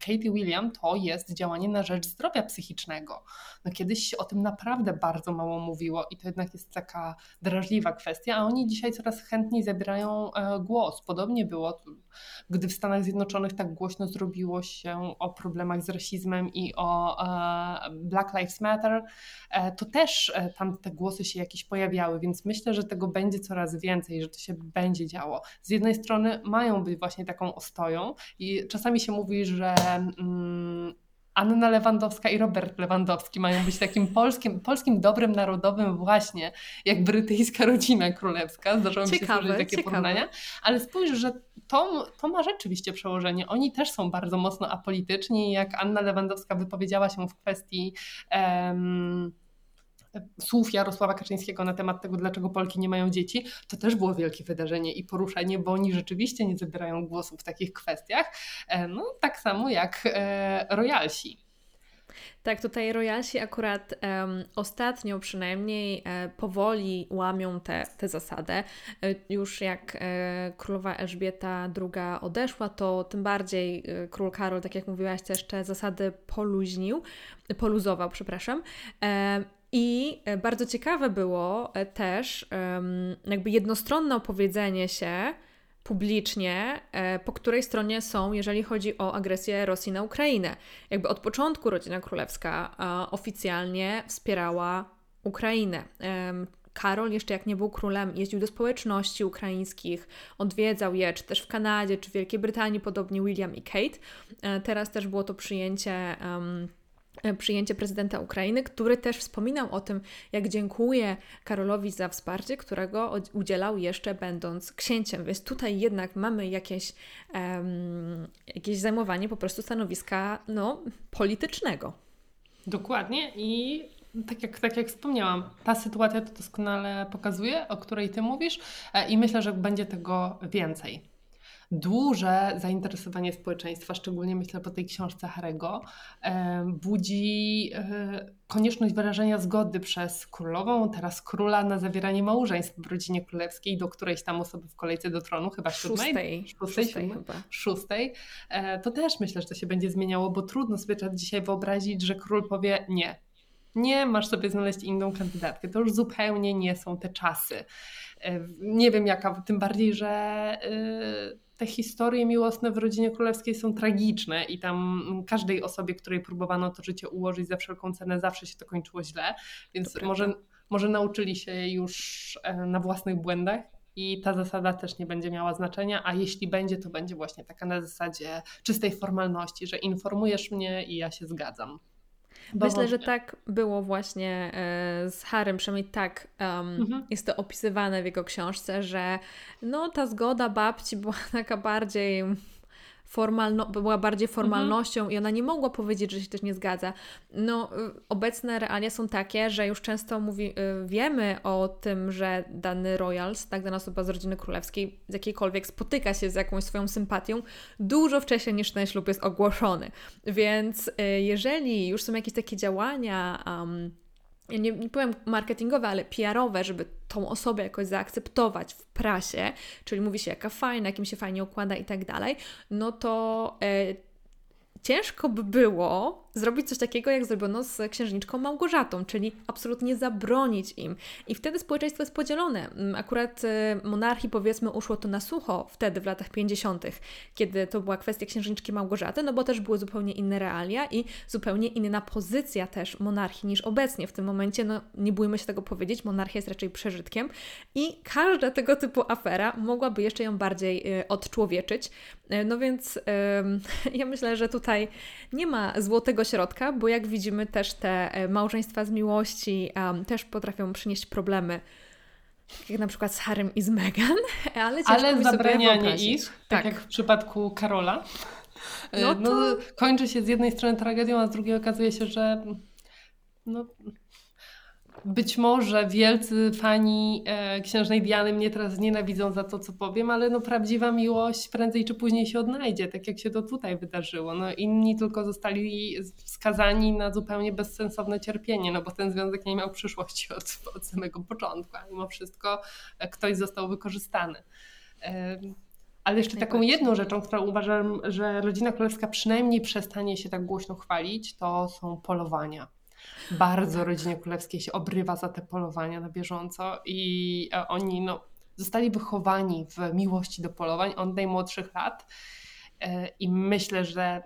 Katie William, to jest działanie na rzecz zdrowia psychicznego. No kiedyś się o tym naprawdę bardzo mało mówiło i to jednak jest taka drażliwa kwestia, a oni dzisiaj coraz chętniej zabierają e, głos. Podobnie było, gdy w Stanach Zjednoczonych tak głośno zrobiło się o problemach z rasizmem, i o e, Black Lives Matter, to też e, tam te głosy się jakieś pojawiały, więc myślę, że tego będzie coraz więcej, że to się będzie działo. Z jednej strony mają być właśnie taką ostoją i czasami się mówi, że mm, Anna Lewandowska i Robert Lewandowski mają być takim polskim, polskim dobrem narodowym właśnie, jak brytyjska rodzina królewska. Zdarzają mi się służyć takie ciekawe. porównania. Ale spójrz, że to, to ma rzeczywiście przełożenie. Oni też są bardzo mocno apolityczni. Jak Anna Lewandowska wypowiedziała się w kwestii um, słów Jarosława Kaczyńskiego na temat tego, dlaczego Polki nie mają dzieci, to też było wielkie wydarzenie i poruszenie, bo oni rzeczywiście nie zabierają głosu w takich kwestiach. E, no, tak samo jak e, royalsi. Tak, tutaj royalsi akurat um, ostatnio przynajmniej e, powoli łamią tę te, te zasadę. E, już jak e, królowa Elżbieta II odeszła, to tym bardziej e, król Karol, tak jak mówiłaś, też te zasady poluźnił, poluzował, przepraszam. I e, bardzo ciekawe było e, też jakby jednostronne opowiedzenie się publicznie, e, po której stronie są, jeżeli chodzi o agresję Rosji na Ukrainę. Jakby od początku rodzina królewska oficjalnie wspierała Ukrainę. Karol, jeszcze jak nie był królem, jeździł do społeczności ukraińskich, odwiedzał je, czy też w Kanadzie, czy w Wielkiej Brytanii, podobnie William i Kate. Teraz też było to przyjęcie. Um, przyjęcie prezydenta Ukrainy, który też wspominał o tym, jak dziękuję Karolowi za wsparcie, którego udzielał jeszcze będąc księciem. Więc tutaj jednak mamy jakieś, um, jakieś zajmowanie po prostu stanowiska no, politycznego. Dokładnie i tak jak, tak jak wspomniałam, ta sytuacja to doskonale pokazuje, o której Ty mówisz e, i myślę, że będzie tego więcej duże zainteresowanie społeczeństwa, szczególnie myślę po tej książce Harego, budzi e, konieczność wyrażenia zgody przez królową, teraz króla na zawieranie małżeństw w rodzinie królewskiej do którejś tam osoby w kolejce do tronu, chyba siódmej, szóstej, szóstej, szóstej, chyba. szóstej. E, to też myślę, że to się będzie zmieniało, bo trudno sobie dzisiaj wyobrazić, że król powie nie, nie, masz sobie znaleźć inną kandydatkę. To już zupełnie nie są te czasy. E, nie wiem jaka, tym bardziej, że te historie miłosne w rodzinie królewskiej są tragiczne i tam każdej osobie, której próbowano to życie ułożyć za wszelką cenę, zawsze się to kończyło źle, więc może, może nauczyli się już e, na własnych błędach i ta zasada też nie będzie miała znaczenia, a jeśli będzie, to będzie właśnie taka na zasadzie czystej formalności, że informujesz mnie i ja się zgadzam. Myślę, że tak było właśnie e, z Harem, przynajmniej tak um, mhm. jest to opisywane w jego książce, że no ta zgoda babci była taka bardziej formalno, była bardziej mhm. formalnością mhm. i ona nie mogła powiedzieć, że się też nie zgadza. No, y, obecne realia są takie, że już często mówi, y, wiemy o tym, że dany royals, tak dana osoba z rodziny królewskiej, z jakiejkolwiek spotyka się z jakąś swoją sympatią dużo wcześniej niż ten ślub jest ogłoszony. Więc y, jeżeli już są jakieś takie działania um, nie, nie powiem marketingowe, ale PR-owe, żeby tą osobę jakoś zaakceptować w prasie, czyli mówi się jaka fajna, jakim się fajnie układa i tak dalej, no to e, ciężko by było zrobić coś takiego, jak zrobiono z księżniczką Małgorzatą, czyli absolutnie zabronić im. I wtedy społeczeństwo jest podzielone. Mm, akurat y, monarchii, powiedzmy, uszło to na sucho wtedy, w latach 50., kiedy to była kwestia księżniczki Małgorzaty, no bo też były zupełnie inne realia i zupełnie inna pozycja też monarchii niż obecnie. W tym momencie, no nie bójmy się tego powiedzieć, monarchia jest raczej przeżytkiem i każda tego typu afera mogłaby jeszcze ją bardziej y, odczłowieczyć. Y, no więc ja myślę, że tutaj nie ma złotego środka, bo jak widzimy też te e, małżeństwa z miłości um, też potrafią przynieść problemy. Jak na przykład z Harrym i z Meghan, ale ciężko Ale zabranianie ich, tak, tak. jak w przypadku Karola, e, no, to... no, kończy się z jednej strony tragedią, a z drugiej okazuje się, że no, być może wielcy fani e, księżnej Diany mnie teraz nienawidzą za to, co powiem, ale no prawdziwa miłość prędzej czy później się odnajdzie, tak jak się to tutaj wydarzyło. No inni tylko zostali skazani na zupełnie bezsensowne cierpienie, no bo ten związek nie miał przyszłości od, od samego początku, a mimo wszystko ktoś został wykorzystany. E, ale jeszcze taką jedną rzeczą, którą uważam, że rodzina królewska przynajmniej przestanie się tak głośno chwalić, to są polowania bardzo rodzinie królewskiej się obrywa za te polowania na bieżąco i e, oni no, zostali wychowani w miłości do polowań od najmłodszych lat e, i myślę, że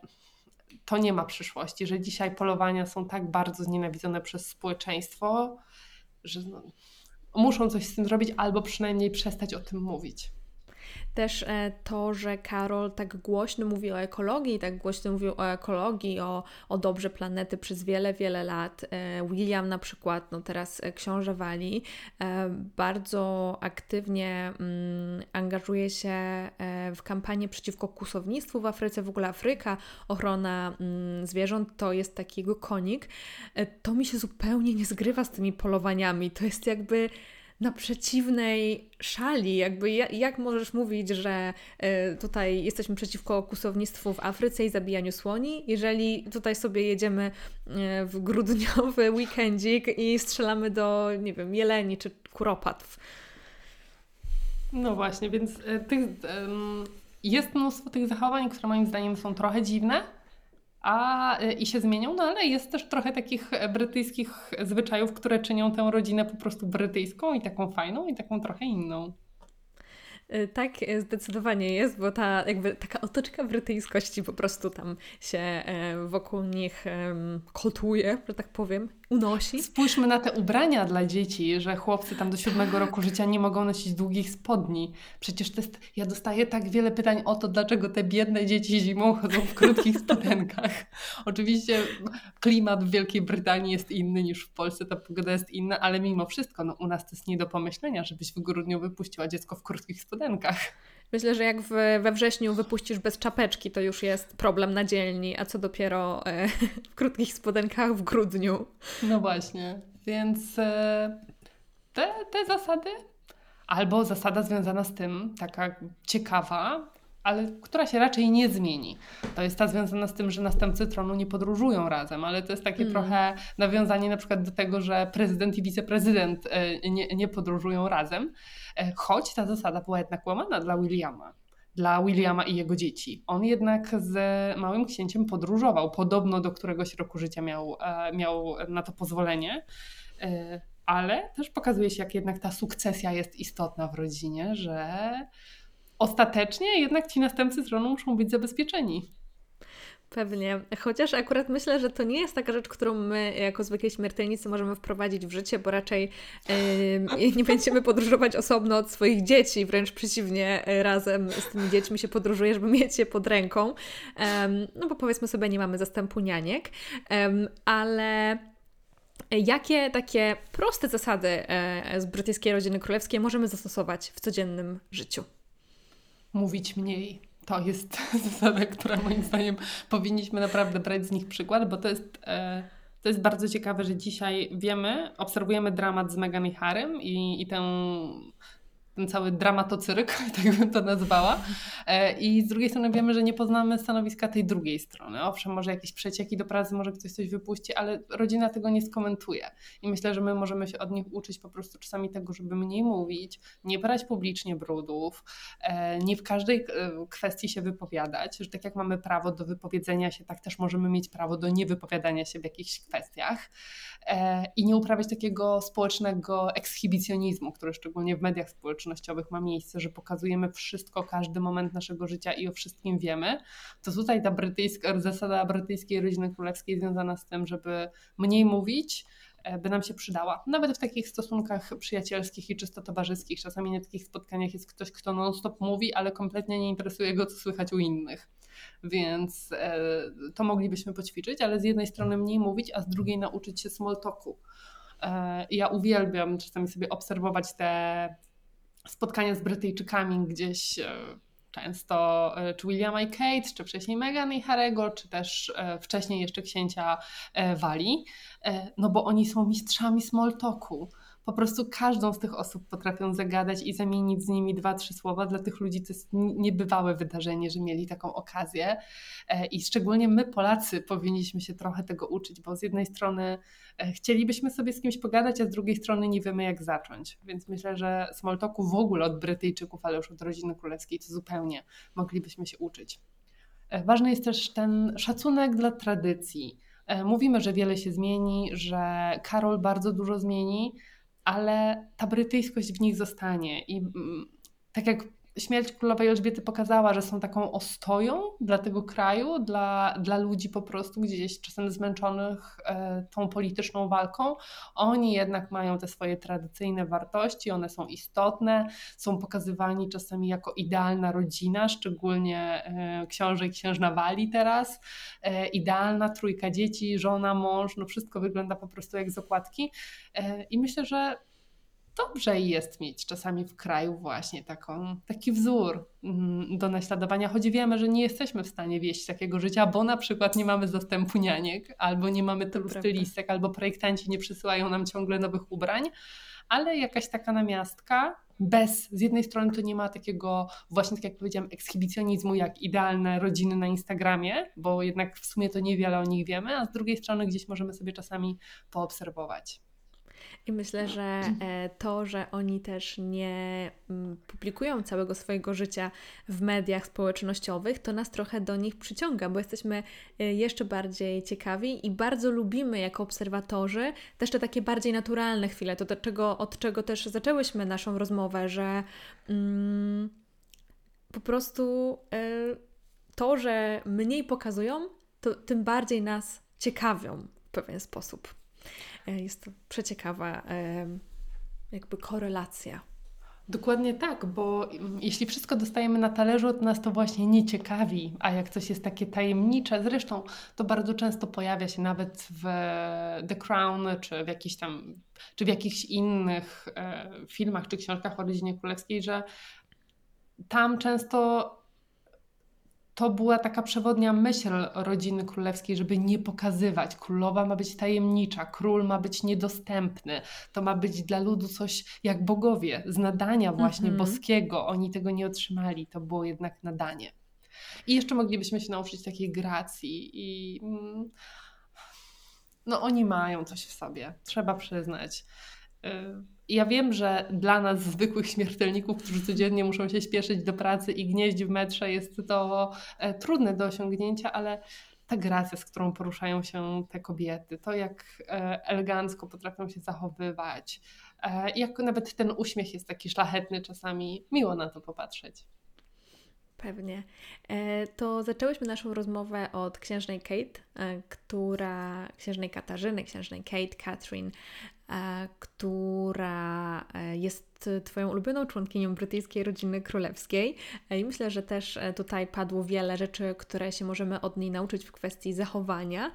to nie ma przyszłości, że dzisiaj polowania są tak bardzo znienawidzone przez społeczeństwo, że no, muszą coś z tym zrobić albo przynajmniej przestać o tym mówić. Też e, to, że Karol tak głośno mówi o ekologii, tak głośno mówił o ekologii, o, o dobrze planety przez wiele, wiele lat. E, William na przykład, no teraz e, książę Wali, bardzo aktywnie mm, angażuje się w kampanię przeciwko kusownictwu w Afryce. W ogóle Afryka, ochrona mm, zwierząt to jest taki jego konik. To mi się zupełnie nie zgrywa z tymi polowaniami. To jest jakby na przeciwnej szali. Jakby jak, możesz mówić, że y, tutaj jesteśmy przeciwko kusownictwu w Afryce i zabijaniu słoni, jeżeli tutaj sobie jedziemy y, w grudniowy weekendzik i strzelamy do, nie wiem, jeleni czy kuropatw. No właśnie, więc y, tych, jest mnóstwo tych zachowań, które moim zdaniem są trochę dziwne, a, y, i się zmienią, no ale jest też trochę takich brytyjskich zwyczajów, które czynią tę rodzinę po prostu brytyjską i taką fajną i taką trochę inną. Y, tak, y, zdecydowanie jest, bo ta jakby taka otoczka brytyjskości po prostu tam się e, wokół nich kotuje, że tak powiem unosi. Spójrzmy na te ubrania dla dzieci, że chłopcy tam do siódmego roku życia nie mogą nosić długich spodni. Przecież to jest, ja dostaję tak wiele pytań o to, dlaczego te biedne dzieci zimą chodzą w krótkich spodenkach. Oczywiście klimat w Wielkiej Brytanii jest inny niż w Polsce, ta pogoda jest inna, ale mimo wszystko no, u nas to jest nie do pomyślenia, żebyś w grudniu wypuściła dziecko w krótkich spodenkach. Myślę, że jak w, we wrześniu wypuścisz bez czapeczki, to już jest problem na dzielni, a co dopiero e, w krótkich spodenkach w grudniu. No właśnie, więc e, te, te zasady, albo zasada związana z tym, taka ciekawa, ale która się raczej nie zmieni. To jest ta związana z tym, że następcy tronu nie podróżują razem, ale to jest takie mm. trochę nawiązanie na przykład do tego, że prezydent i wiceprezydent e, nie, nie podróżują razem, choć ta zasada była jednak łamana dla Williama dla Williama i jego dzieci. On jednak z małym księciem podróżował, podobno do któregoś roku życia miał, e, miał na to pozwolenie, ale też pokazuje się, jak jednak ta sukcesja jest istotna w rodzinie, że ostatecznie jednak ci następcy tronu muszą być zabezpieczeni. Pewnie. Chociaż akurat myślę, że to nie jest taka rzecz, którą my jako zwykli śmiertelnicy możemy wprowadzić w życie, bo raczej yy, nie będziemy podróżować osobno od swoich dzieci, wręcz przeciwnie, razem z tymi dziećmi się podróżuje, żeby mieć je pod ręką. no bo powiedzmy sobie, nie mamy zastępu nianiek, ale Jakie takie proste zasady e, z brytyjskiej rodziny królewskiej możemy zastosować w codziennym życiu? mówić mniej. To jest zasada, która moim zdaniem powinniśmy naprawdę brać z nich przykład, bo to jest, e, to jest bardzo ciekawe, że dzisiaj wiemy, obserwujemy dramat z Meghan i Harrym i, i tę ten cały dramatocyryk, tak bym to nazwała. E, I z drugiej strony wiemy, że nie poznamy stanowiska tej drugiej strony. Owszem, może jakieś przecieki do pracy, może ktoś coś wypuści, ale rodzina tego nie skomentuje. I myślę, że my możemy się od nich uczyć po prostu czasami tego, żeby mniej mówić, nie brać publicznie brudów, e, nie w każdej e, kwestii się wypowiadać, że tak jak mamy prawo do wypowiedzenia się, tak też możemy mieć prawo do niewypowiadania się w jakichś kwestiach i nie uprawiać takiego społecznego ekshibicjonizmu, który szczególnie w mediach społecznych społecznościowych ma miejsce, że pokazujemy wszystko, każdy moment naszego życia i o wszystkim wiemy, to tutaj ta brytyjska, zasada brytyjskiej rodziny królewskiej związana z tym, żeby mniej mówić, e, by nam się przydała. Nawet w takich stosunkach przyjacielskich i czysto towarzyskich. Czasami na takich spotkaniach jest ktoś, kto non-stop mówi, ale kompletnie nie interesuje go, co słychać u innych. Więc e, to moglibyśmy poćwiczyć, ale z jednej strony mniej mówić, a z drugiej nauczyć się small talku. E, ja uwielbiam czasami sobie obserwować te spotkania z Brytyjczykami gdzieś e, często e, czy Williama i. Kate, czy wcześniej Meghan i Harego, czy też e, wcześniej jeszcze księcia Wali, no bo oni są mistrzami small talku po prostu każdą z tych osób potrafią zagadać i zamienić z nimi dwa, trzy słowa. Dla tych ludzi to jest niebywałe wydarzenie, że mieli taką okazję. E, I szczególnie my, Polacy, powinniśmy się trochę tego uczyć, bo z jednej strony e, chcielibyśmy sobie z kimś pogadać, a z drugiej strony nie wiemy, jak zacząć. Więc myślę, że Smoltoku w ogóle od Brytyjczyków, ale już od rodziny królewskiej, to zupełnie moglibyśmy się uczyć. E, ważny jest też ten szacunek dla tradycji. Mówimy, że wiele się zmieni, że Karol bardzo dużo zmieni, ale ta brytyjskość w nich zostanie. I mm, tak jak śmierć królowej Elżbiety pokazała, że są taką ostoją dla tego kraju, dla, dla ludzi po prostu gdzieś czasem zmęczonych e, tą polityczną walką. Oni jednak mają te swoje tradycyjne wartości, one są istotne, są pokazywani czasami jako idealna rodzina, szczególnie e, książę i księżna Wali teraz. E, idealna trójka dzieci, żona, mąż, no wszystko wygląda po prostu jak z okładki. I myślę, że dobrze jest mieć czasami w kraju właśnie taką, taki wzór mm, do naśladowania, choć wiemy, że nie jesteśmy w stanie wieść takiego życia, bo na przykład nie mamy zastępu nianiek, albo nie mamy tylu Prawda. stylistek, albo projektanci nie przysyłają nam ciągle nowych ubrań, ale jakaś taka namiastka, bez, z jednej strony to nie ma takiego właśnie, tak jak powiedziałam, ekshibicjonizmu jak idealne rodziny na Instagramie, bo jednak w sumie to niewiele o nich wiemy, a z drugiej strony gdzieś możemy sobie czasami poobserwować. I myślę, że e, to, że oni też nie mm, publikują całego swojego życia w mediach społecznościowych, to nas trochę do nich przyciąga, bo jesteśmy e, jeszcze bardziej ciekawi i bardzo lubimy jako obserwatorzy też te takie bardziej naturalne chwile, to, czego, od czego też zaczęłyśmy naszą rozmowę, że mm, po prostu e, to, że mniej pokazują, to tym bardziej nas ciekawią w pewien sposób. E, jest to przeciekawa jakby korelacja. Dokładnie tak, bo jeśli wszystko dostajemy na talerzu, to nas to właśnie nie ciekawi, a jak coś jest takie tajemnicze, zresztą to bardzo często pojawia się nawet w The Crown, czy w jakichś tam, czy w jakichś innych e, filmach, czy książkach o rodzinie królewskiej, że tam często to była taka przewodnia myśl rodziny królewskiej, żeby nie pokazywać. Królowa ma być tajemnicza, król ma być niedostępny. To ma być dla ludu coś jak bogowie, z nadania właśnie mm -hmm. boskiego. Oni tego nie otrzymali, to było jednak nadanie. I jeszcze moglibyśmy się nauczyć takiej gracji i mm, no oni mają coś w sobie, trzeba przyznać. Y, ja wiem, że dla nas, zwykłych śmiertelników, którzy codziennie muszą się śpieszyć do pracy i gnieździ w metrze, jest to e, trudne do osiągnięcia, ale ta gracja, z którą poruszają się te kobiety, to jak e, elegancko potrafią się zachowywać, e, jak nawet ten uśmiech jest taki szlachetny czasami, miło na to popatrzeć. Pewnie. To zaczęłyśmy naszą rozmowę od księżnej Kate, która, księżnej Katarzyny, księżnej Kate, Catherine, która e, jest Twoją ulubioną członkinią brytyjskiej rodziny królewskiej. E, I myślę, że też tutaj padło wiele rzeczy, które się możemy od niej nauczyć w kwestii zachowania.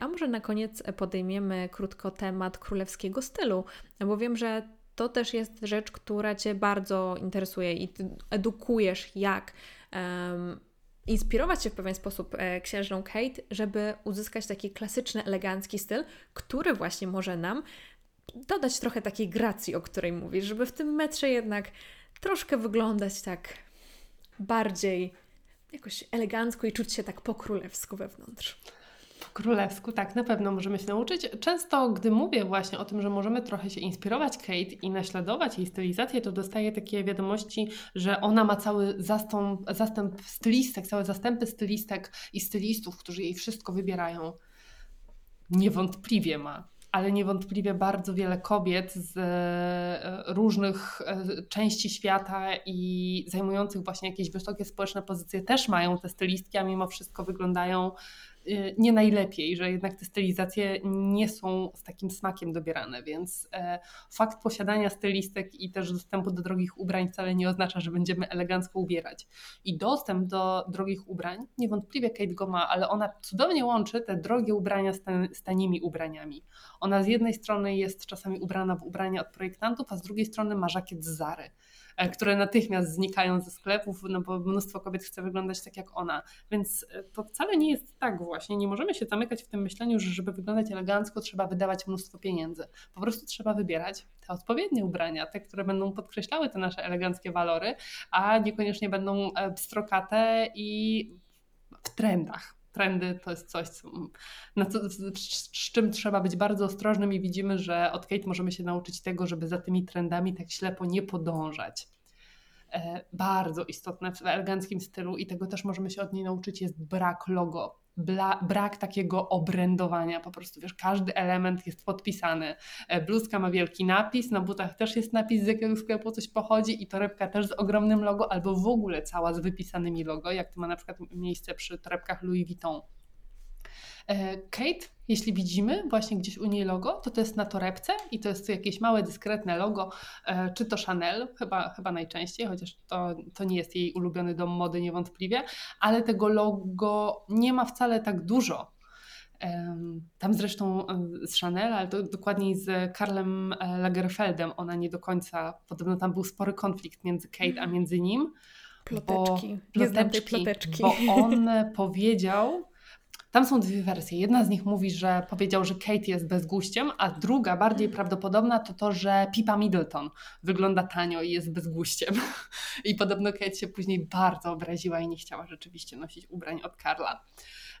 A może na koniec podejmiemy krótko temat królewskiego stylu, bo wiem, że to też jest rzecz, która Cię bardzo interesuje i edukujesz, jak um, inspirować się w pewien sposób księżną Kate, żeby uzyskać taki klasyczny, elegancki styl, który właśnie może nam dodać trochę takiej gracji, o której mówisz, żeby w tym metrze jednak troszkę wyglądać tak bardziej jakoś elegancko i czuć się tak po królewsku wewnątrz. Po królewsku, tak, na pewno możemy się nauczyć. Często, gdy mówię właśnie o tym, że możemy trochę się inspirować Kate i naśladować jej stylizację, to dostaję takie wiadomości, że ona ma cały zastąp, zastęp stylistek, całe zastępy stylistek i stylistów, którzy jej wszystko wybierają. Niewątpliwie ma ale niewątpliwie bardzo wiele kobiet z e, różnych e, części świata i zajmujących właśnie jakieś wysokie społeczne pozycje też mają te stylistki, a mimo wszystko wyglądają nie najlepiej, że jednak te stylizacje nie są z takim smakiem dobierane, więc e, fakt posiadania stylistek i też dostępu do drogich ubrań wcale nie oznacza, że będziemy elegancko ubierać. I dostęp do drogich ubrań, niewątpliwie Kate go ma, ale ona cudownie łączy te drogie ubrania z, z tanimi ubraniami. Ona z jednej strony jest czasami ubrana w ubrania od projektantów, a z drugiej strony ma żakiet z Zary. E, które natychmiast znikają ze sklepów, no bo mnóstwo kobiet chce wyglądać tak jak ona. Więc e, to wcale nie jest tak właśnie. Nie możemy się zamykać w tym myśleniu, że żeby wyglądać elegancko, trzeba wydawać mnóstwo pieniędzy. Po prostu trzeba wybierać te odpowiednie ubrania, te, które będą podkreślały te nasze eleganckie walory, a niekoniecznie będą e, pstrokate i w trendach trendy to jest coś, co, na co, z, czym trzeba być bardzo ostrożnym i widzimy, że od Kate możemy się nauczyć tego, żeby za tymi trendami tak ślepo nie podążać. E, bardzo istotne w eleganckim stylu i tego też możemy się od niej nauczyć, jest brak logo. Bla, brak takiego obrędowania, po prostu wiesz, każdy element jest podpisany. E, bluzka ma wielki napis, na butach też jest napis, z jakiego sklepu coś pochodzi i torebka też z ogromnym logo, albo w ogóle cała z wypisanymi logo, jak to ma na przykład miejsce przy torebkach Louis Vuitton. E, Kate, jeśli widzimy właśnie gdzieś u niej logo, to to jest na torebce i to jest jakieś małe, dyskretne logo, e, czy to Chanel, chyba, chyba najczęściej, chociaż to, to nie jest jej ulubiony dom mody niewątpliwie, ale tego logo nie ma wcale tak dużo. Tam zresztą e, z Chanel, ale to dokładniej z Karlem Lagerfeldem, ona nie do końca, podobno tam był spory konflikt między Kate a między nim. Ploteczki. Bo, ploteczki, ploteczki. Bo on powiedział, tam są dwie wersje. Jedna z nich mówi, że powiedział, że Kate jest bezguściem, a druga, bardziej prawdopodobna, to to, że Pipa Middleton wygląda tanio i jest bezguściem. I podobno Kate się później bardzo obraziła i nie chciała rzeczywiście nosić ubrań od Karla.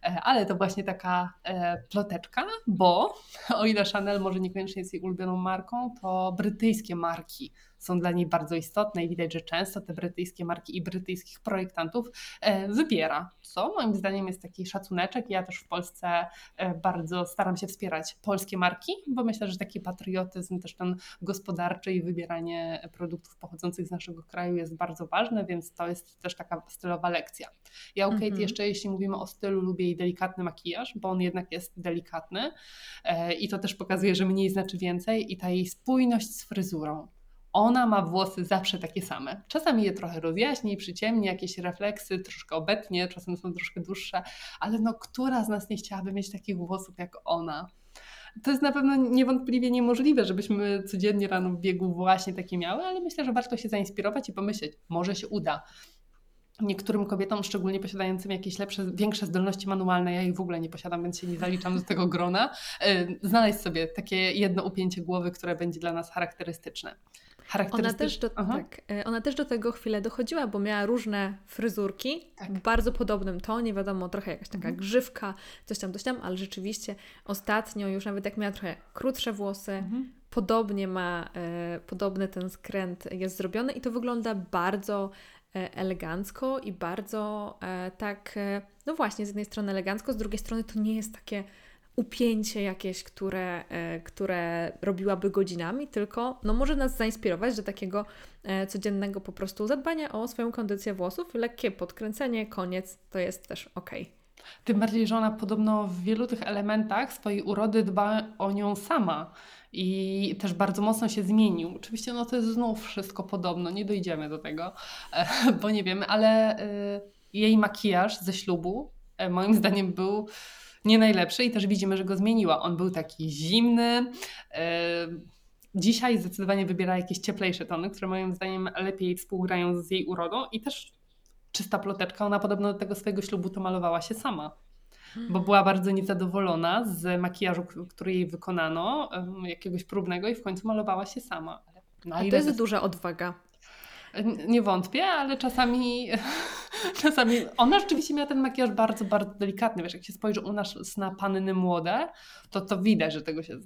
E, ale to właśnie taka e, ploteczka, bo o ile Chanel może niekoniecznie jest jej ulubioną marką, to brytyjskie marki są dla niej bardzo istotne i widać, że często te brytyjskie marki i brytyjskich projektantów e, wybiera, co moim zdaniem jest taki szacuneczek. Ja też w Polsce e, bardzo staram się wspierać polskie marki, bo myślę, że taki patriotyzm też ten gospodarczy i wybieranie produktów pochodzących z naszego kraju jest bardzo ważne, więc to jest też taka stylowa lekcja. Ja u Kate mhm. jeszcze, jeśli mówimy o stylu, lubię jej delikatny makijaż, bo on jednak jest delikatny e, i to też pokazuje, że mniej znaczy więcej i ta jej spójność z fryzurą ona ma włosy zawsze takie same. Czasami je trochę rozjaśni, przyciemni, jakieś refleksy, troszkę obetnie, czasem są troszkę dłuższe, ale no która z nas nie chciałaby mieć takich włosów jak ona? To jest na pewno niewątpliwie niemożliwe, żebyśmy codziennie rano w biegu właśnie takie miały, ale myślę, że warto się zainspirować i pomyśleć, może się uda niektórym kobietom, szczególnie posiadającym jakieś lepsze, większe zdolności manualne, ja ich w ogóle nie posiadam, więc się nie zaliczam do tego grona, e, znaleźć sobie takie jedno upięcie głowy, które będzie dla nas charakterystyczne. Ona też, do, tak, e, ona też do tego chwilę dochodziła, bo miała różne fryzurki tak. w bardzo podobnym tonie, wiadomo, trochę jakaś taka mhm. grzywka, coś tam, coś tam, ale rzeczywiście ostatnio już nawet jak miała trochę krótsze włosy, mhm. podobnie ma, e, podobny ten skręt jest zrobiony i to wygląda bardzo e, elegancko i bardzo e, tak, e, no właśnie, z jednej strony elegancko, z drugiej strony to nie jest takie upięcie jakieś, które, e, które robiłaby godzinami, tylko no, może nas zainspirować do takiego e, codziennego po prostu zadbania o swoją kondycję włosów. Lekkie podkręcenie, koniec, to jest też ok. Tym bardziej, że ona podobno w wielu tych elementach swojej urody dba o nią sama i też bardzo mocno się zmienił. Oczywiście no to jest znów wszystko podobno, nie dojdziemy do tego, e, bo nie wiemy, ale jej makijaż ze ślubu moim zdaniem był nie najlepszy i też widzimy, że go zmieniła. On był taki zimny. E, dzisiaj zdecydowanie wybiera jakieś cieplejsze tony, które moim zdaniem lepiej współgrają z jej urodą i też czysta ploteczka, ona podobno do tego swojego ślubu to malowała się sama. Bo była bardzo niezadowolona z makijażu, który jej wykonano, jakiegoś próbnego, i w końcu malowała się sama. No, A to jest duża odwaga. Nie wątpię, ale czasami, czasami ona rzeczywiście miała ten makijaż bardzo, bardzo delikatny. Wiesz, jak się spojrzy u nas na panny młode, to to widać, że tego się...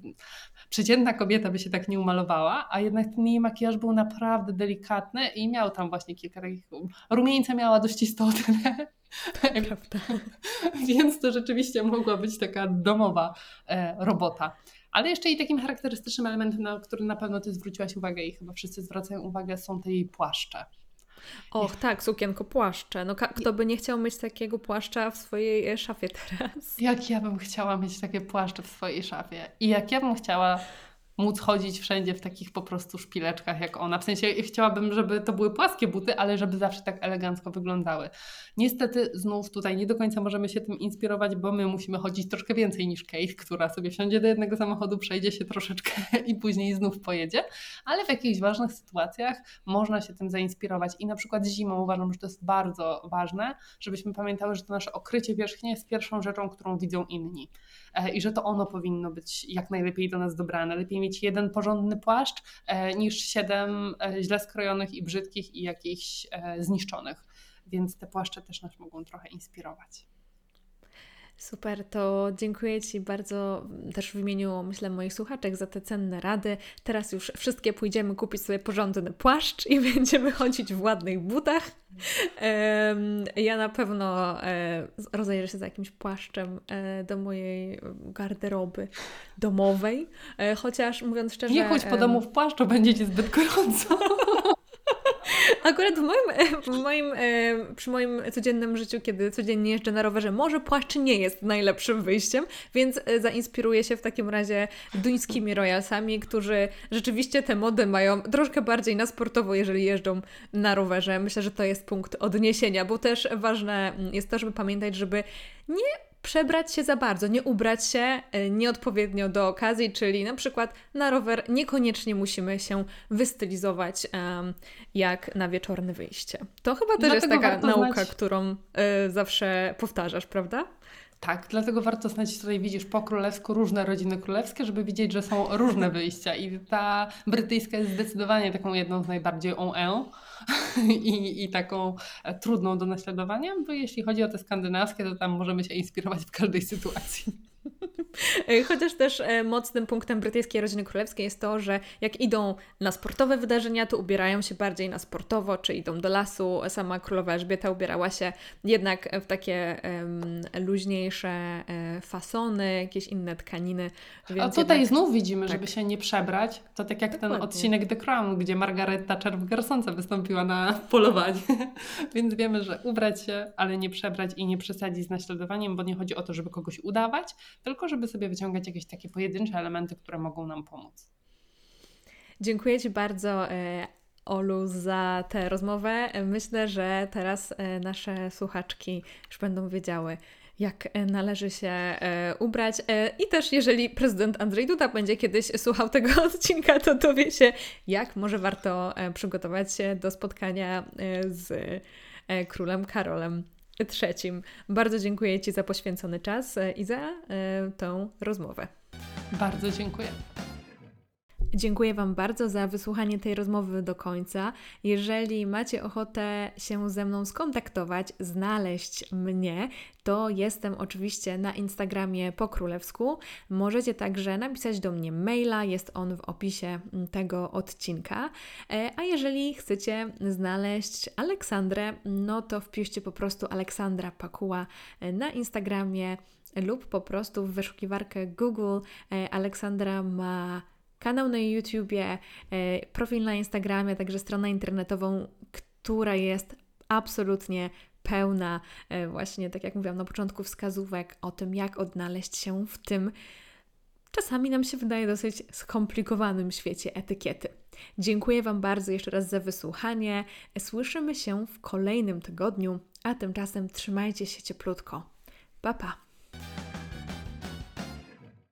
Przeciętna kobieta by się tak nie umalowała, a jednak ten jej makijaż był naprawdę delikatny i miał tam właśnie kilka takich... Rumieńce miała dość istotne. Prawda. Więc to rzeczywiście mogła być taka domowa e, robota. Ale jeszcze i takim charakterystycznym elementem, na który na pewno Ty zwróciłaś uwagę i chyba wszyscy zwracają uwagę, są te jej płaszcze. Och, tak, sukienko płaszcze. No kto by nie chciał mieć takiego płaszcza w swojej e, szafie teraz? Jak ja bym chciała mieć takie płaszcze w swojej szafie. I jak ja bym chciała móc chodzić wszędzie w takich po prostu szpileczkach jak ona. W sensie chciałabym, żeby to były płaskie buty, ale żeby zawsze tak elegancko wyglądały. Niestety znów tutaj nie do końca możemy się tym inspirować, bo my musimy chodzić troszkę więcej niż Kate, która sobie wsiądzie do jednego samochodu, przejdzie się troszeczkę i później znów pojedzie, ale w jakichś ważnych sytuacjach można się tym zainspirować i na przykład zimą uważam, że to jest bardzo ważne, żebyśmy pamiętały, że to nasze okrycie wierzchnie jest pierwszą rzeczą, którą widzą inni i że to ono powinno być jak najlepiej do nas dobrane. Lepiej mieć jeden porządny płaszcz e, niż siedem e, źle skrojonych i brzydkich i jakichś zniszczonych więc te płaszcze też nas mogą trochę inspirować. Super, to dziękuję Ci bardzo też w imieniu, myślę, moich słuchaczek za te cenne rady. Teraz już wszystkie pójdziemy kupić sobie porządny płaszcz i będziemy chodzić w ładnych butach. Ja na pewno e, rozejrzę się za jakimś płaszczem e, do mojej garderoby domowej, e, chociaż mówiąc szczerze... Nie chodź po domu w płaszczu, będzie Ci zbyt gorąco. Akurat w moim, w moim, e, przy moim codziennym życiu, kiedy codziennie jeżdżę na rowerze, może płaszcz nie jest najlepszym wyjściem, więc e, zainspiruję się w takim razie duńskimi royalsami, którzy rzeczywiście te mody mają troszkę bardziej na sportowo, jeżeli jeżdżą na rowerze. Myślę, że to jest punkt odniesienia, bo też ważne jest to, żeby pamiętać, żeby nie przebrać się za bardzo, nie ubrać się e, nieodpowiednio do okazji, czyli na przykład na rower niekoniecznie musimy się wystylizować jak na wieczorne wyjście. To chyba też Dlatego jest taka nauka, którą y, zawsze powtarzasz, prawda? Tak, dlatego warto znać, tutaj widzisz po królewsku różne rodziny królewskie, żeby widzieć, że są różne wyjścia i ta brytyjska jest zdecydowanie taką jedną z najbardziej on en i, i taką e, trudną do naśladowania, bo jeśli chodzi o te skandynawskie, to tam możemy się inspirować w każdej sytuacji. Chociaż też e, mocnym punktem brytyjskiej rodziny królewskiej jest to, że jak idą na sportowe wydarzenia, to ubierają się bardziej na sportowo, czy idą do lasu. Sama królowa Elżbieta ubierała się jednak w takie um, luźniejsze e, fasony, jakieś inne tkaniny. A tutaj jednak... znów widzimy, tak. żeby się nie przebrać. To tak jak Dokładnie. ten odcinek The Crown, gdzie Margaret Thatcher w garsonce wystąpiła na polowanie. Więc wiemy, że ubrać się, ale nie przebrać i nie przesadzić z naśladowaniem, bo nie chodzi o to, żeby kogoś udawać, tylko żeby sobie wyciągać jakieś takie pojedyncze elementy, które mogą nam pomóc. Dziękuję Ci bardzo. E, Olu, za tę rozmowę. Myślę, że teraz e, nasze słuchaczki już będą wiedziały, jak e, należy się ubrać. I też, jeżeli prezydent Andrzej Duda będzie kiedyś słuchał tego odcinka, to dowie się, jak może warto przygotować się do spotkania z królem Karolem trzecim. Bardzo dziękuję Ci za poświęcony czas e, i za y, tą rozmowę. Bardzo dziękuję. Dziękuję Wam bardzo za wysłuchanie tej rozmowy do końca. Jeżeli macie ochotę się ze mną skontaktować, znaleźć mnie, to jestem oczywiście na Instagramie po królewsku. Możecie także napisać do mnie maila, jest on w opisie tego odcinka. E, a jeżeli chcecie znaleźć Aleksandrę, no to wpiszcie po prostu Aleksandra Pakuła na Instagramie lub po prostu w wyszukiwarkę Google. E, Aleksandra ma kanał na YouTubie, e, profil na Instagramie, także stronę internetową, która jest absolutnie pełna e, właśnie, tak jak mówiłam na początku, wskazówek o tym, jak odnaleźć się w tym czasami nam się wydaje dosyć skomplikowanym świecie etykiety. Dziękuję Wam bardzo jeszcze raz za wysłuchanie. Słyszymy się w kolejnym tygodniu, a tymczasem trzymajcie się cieplutko. Pa pa!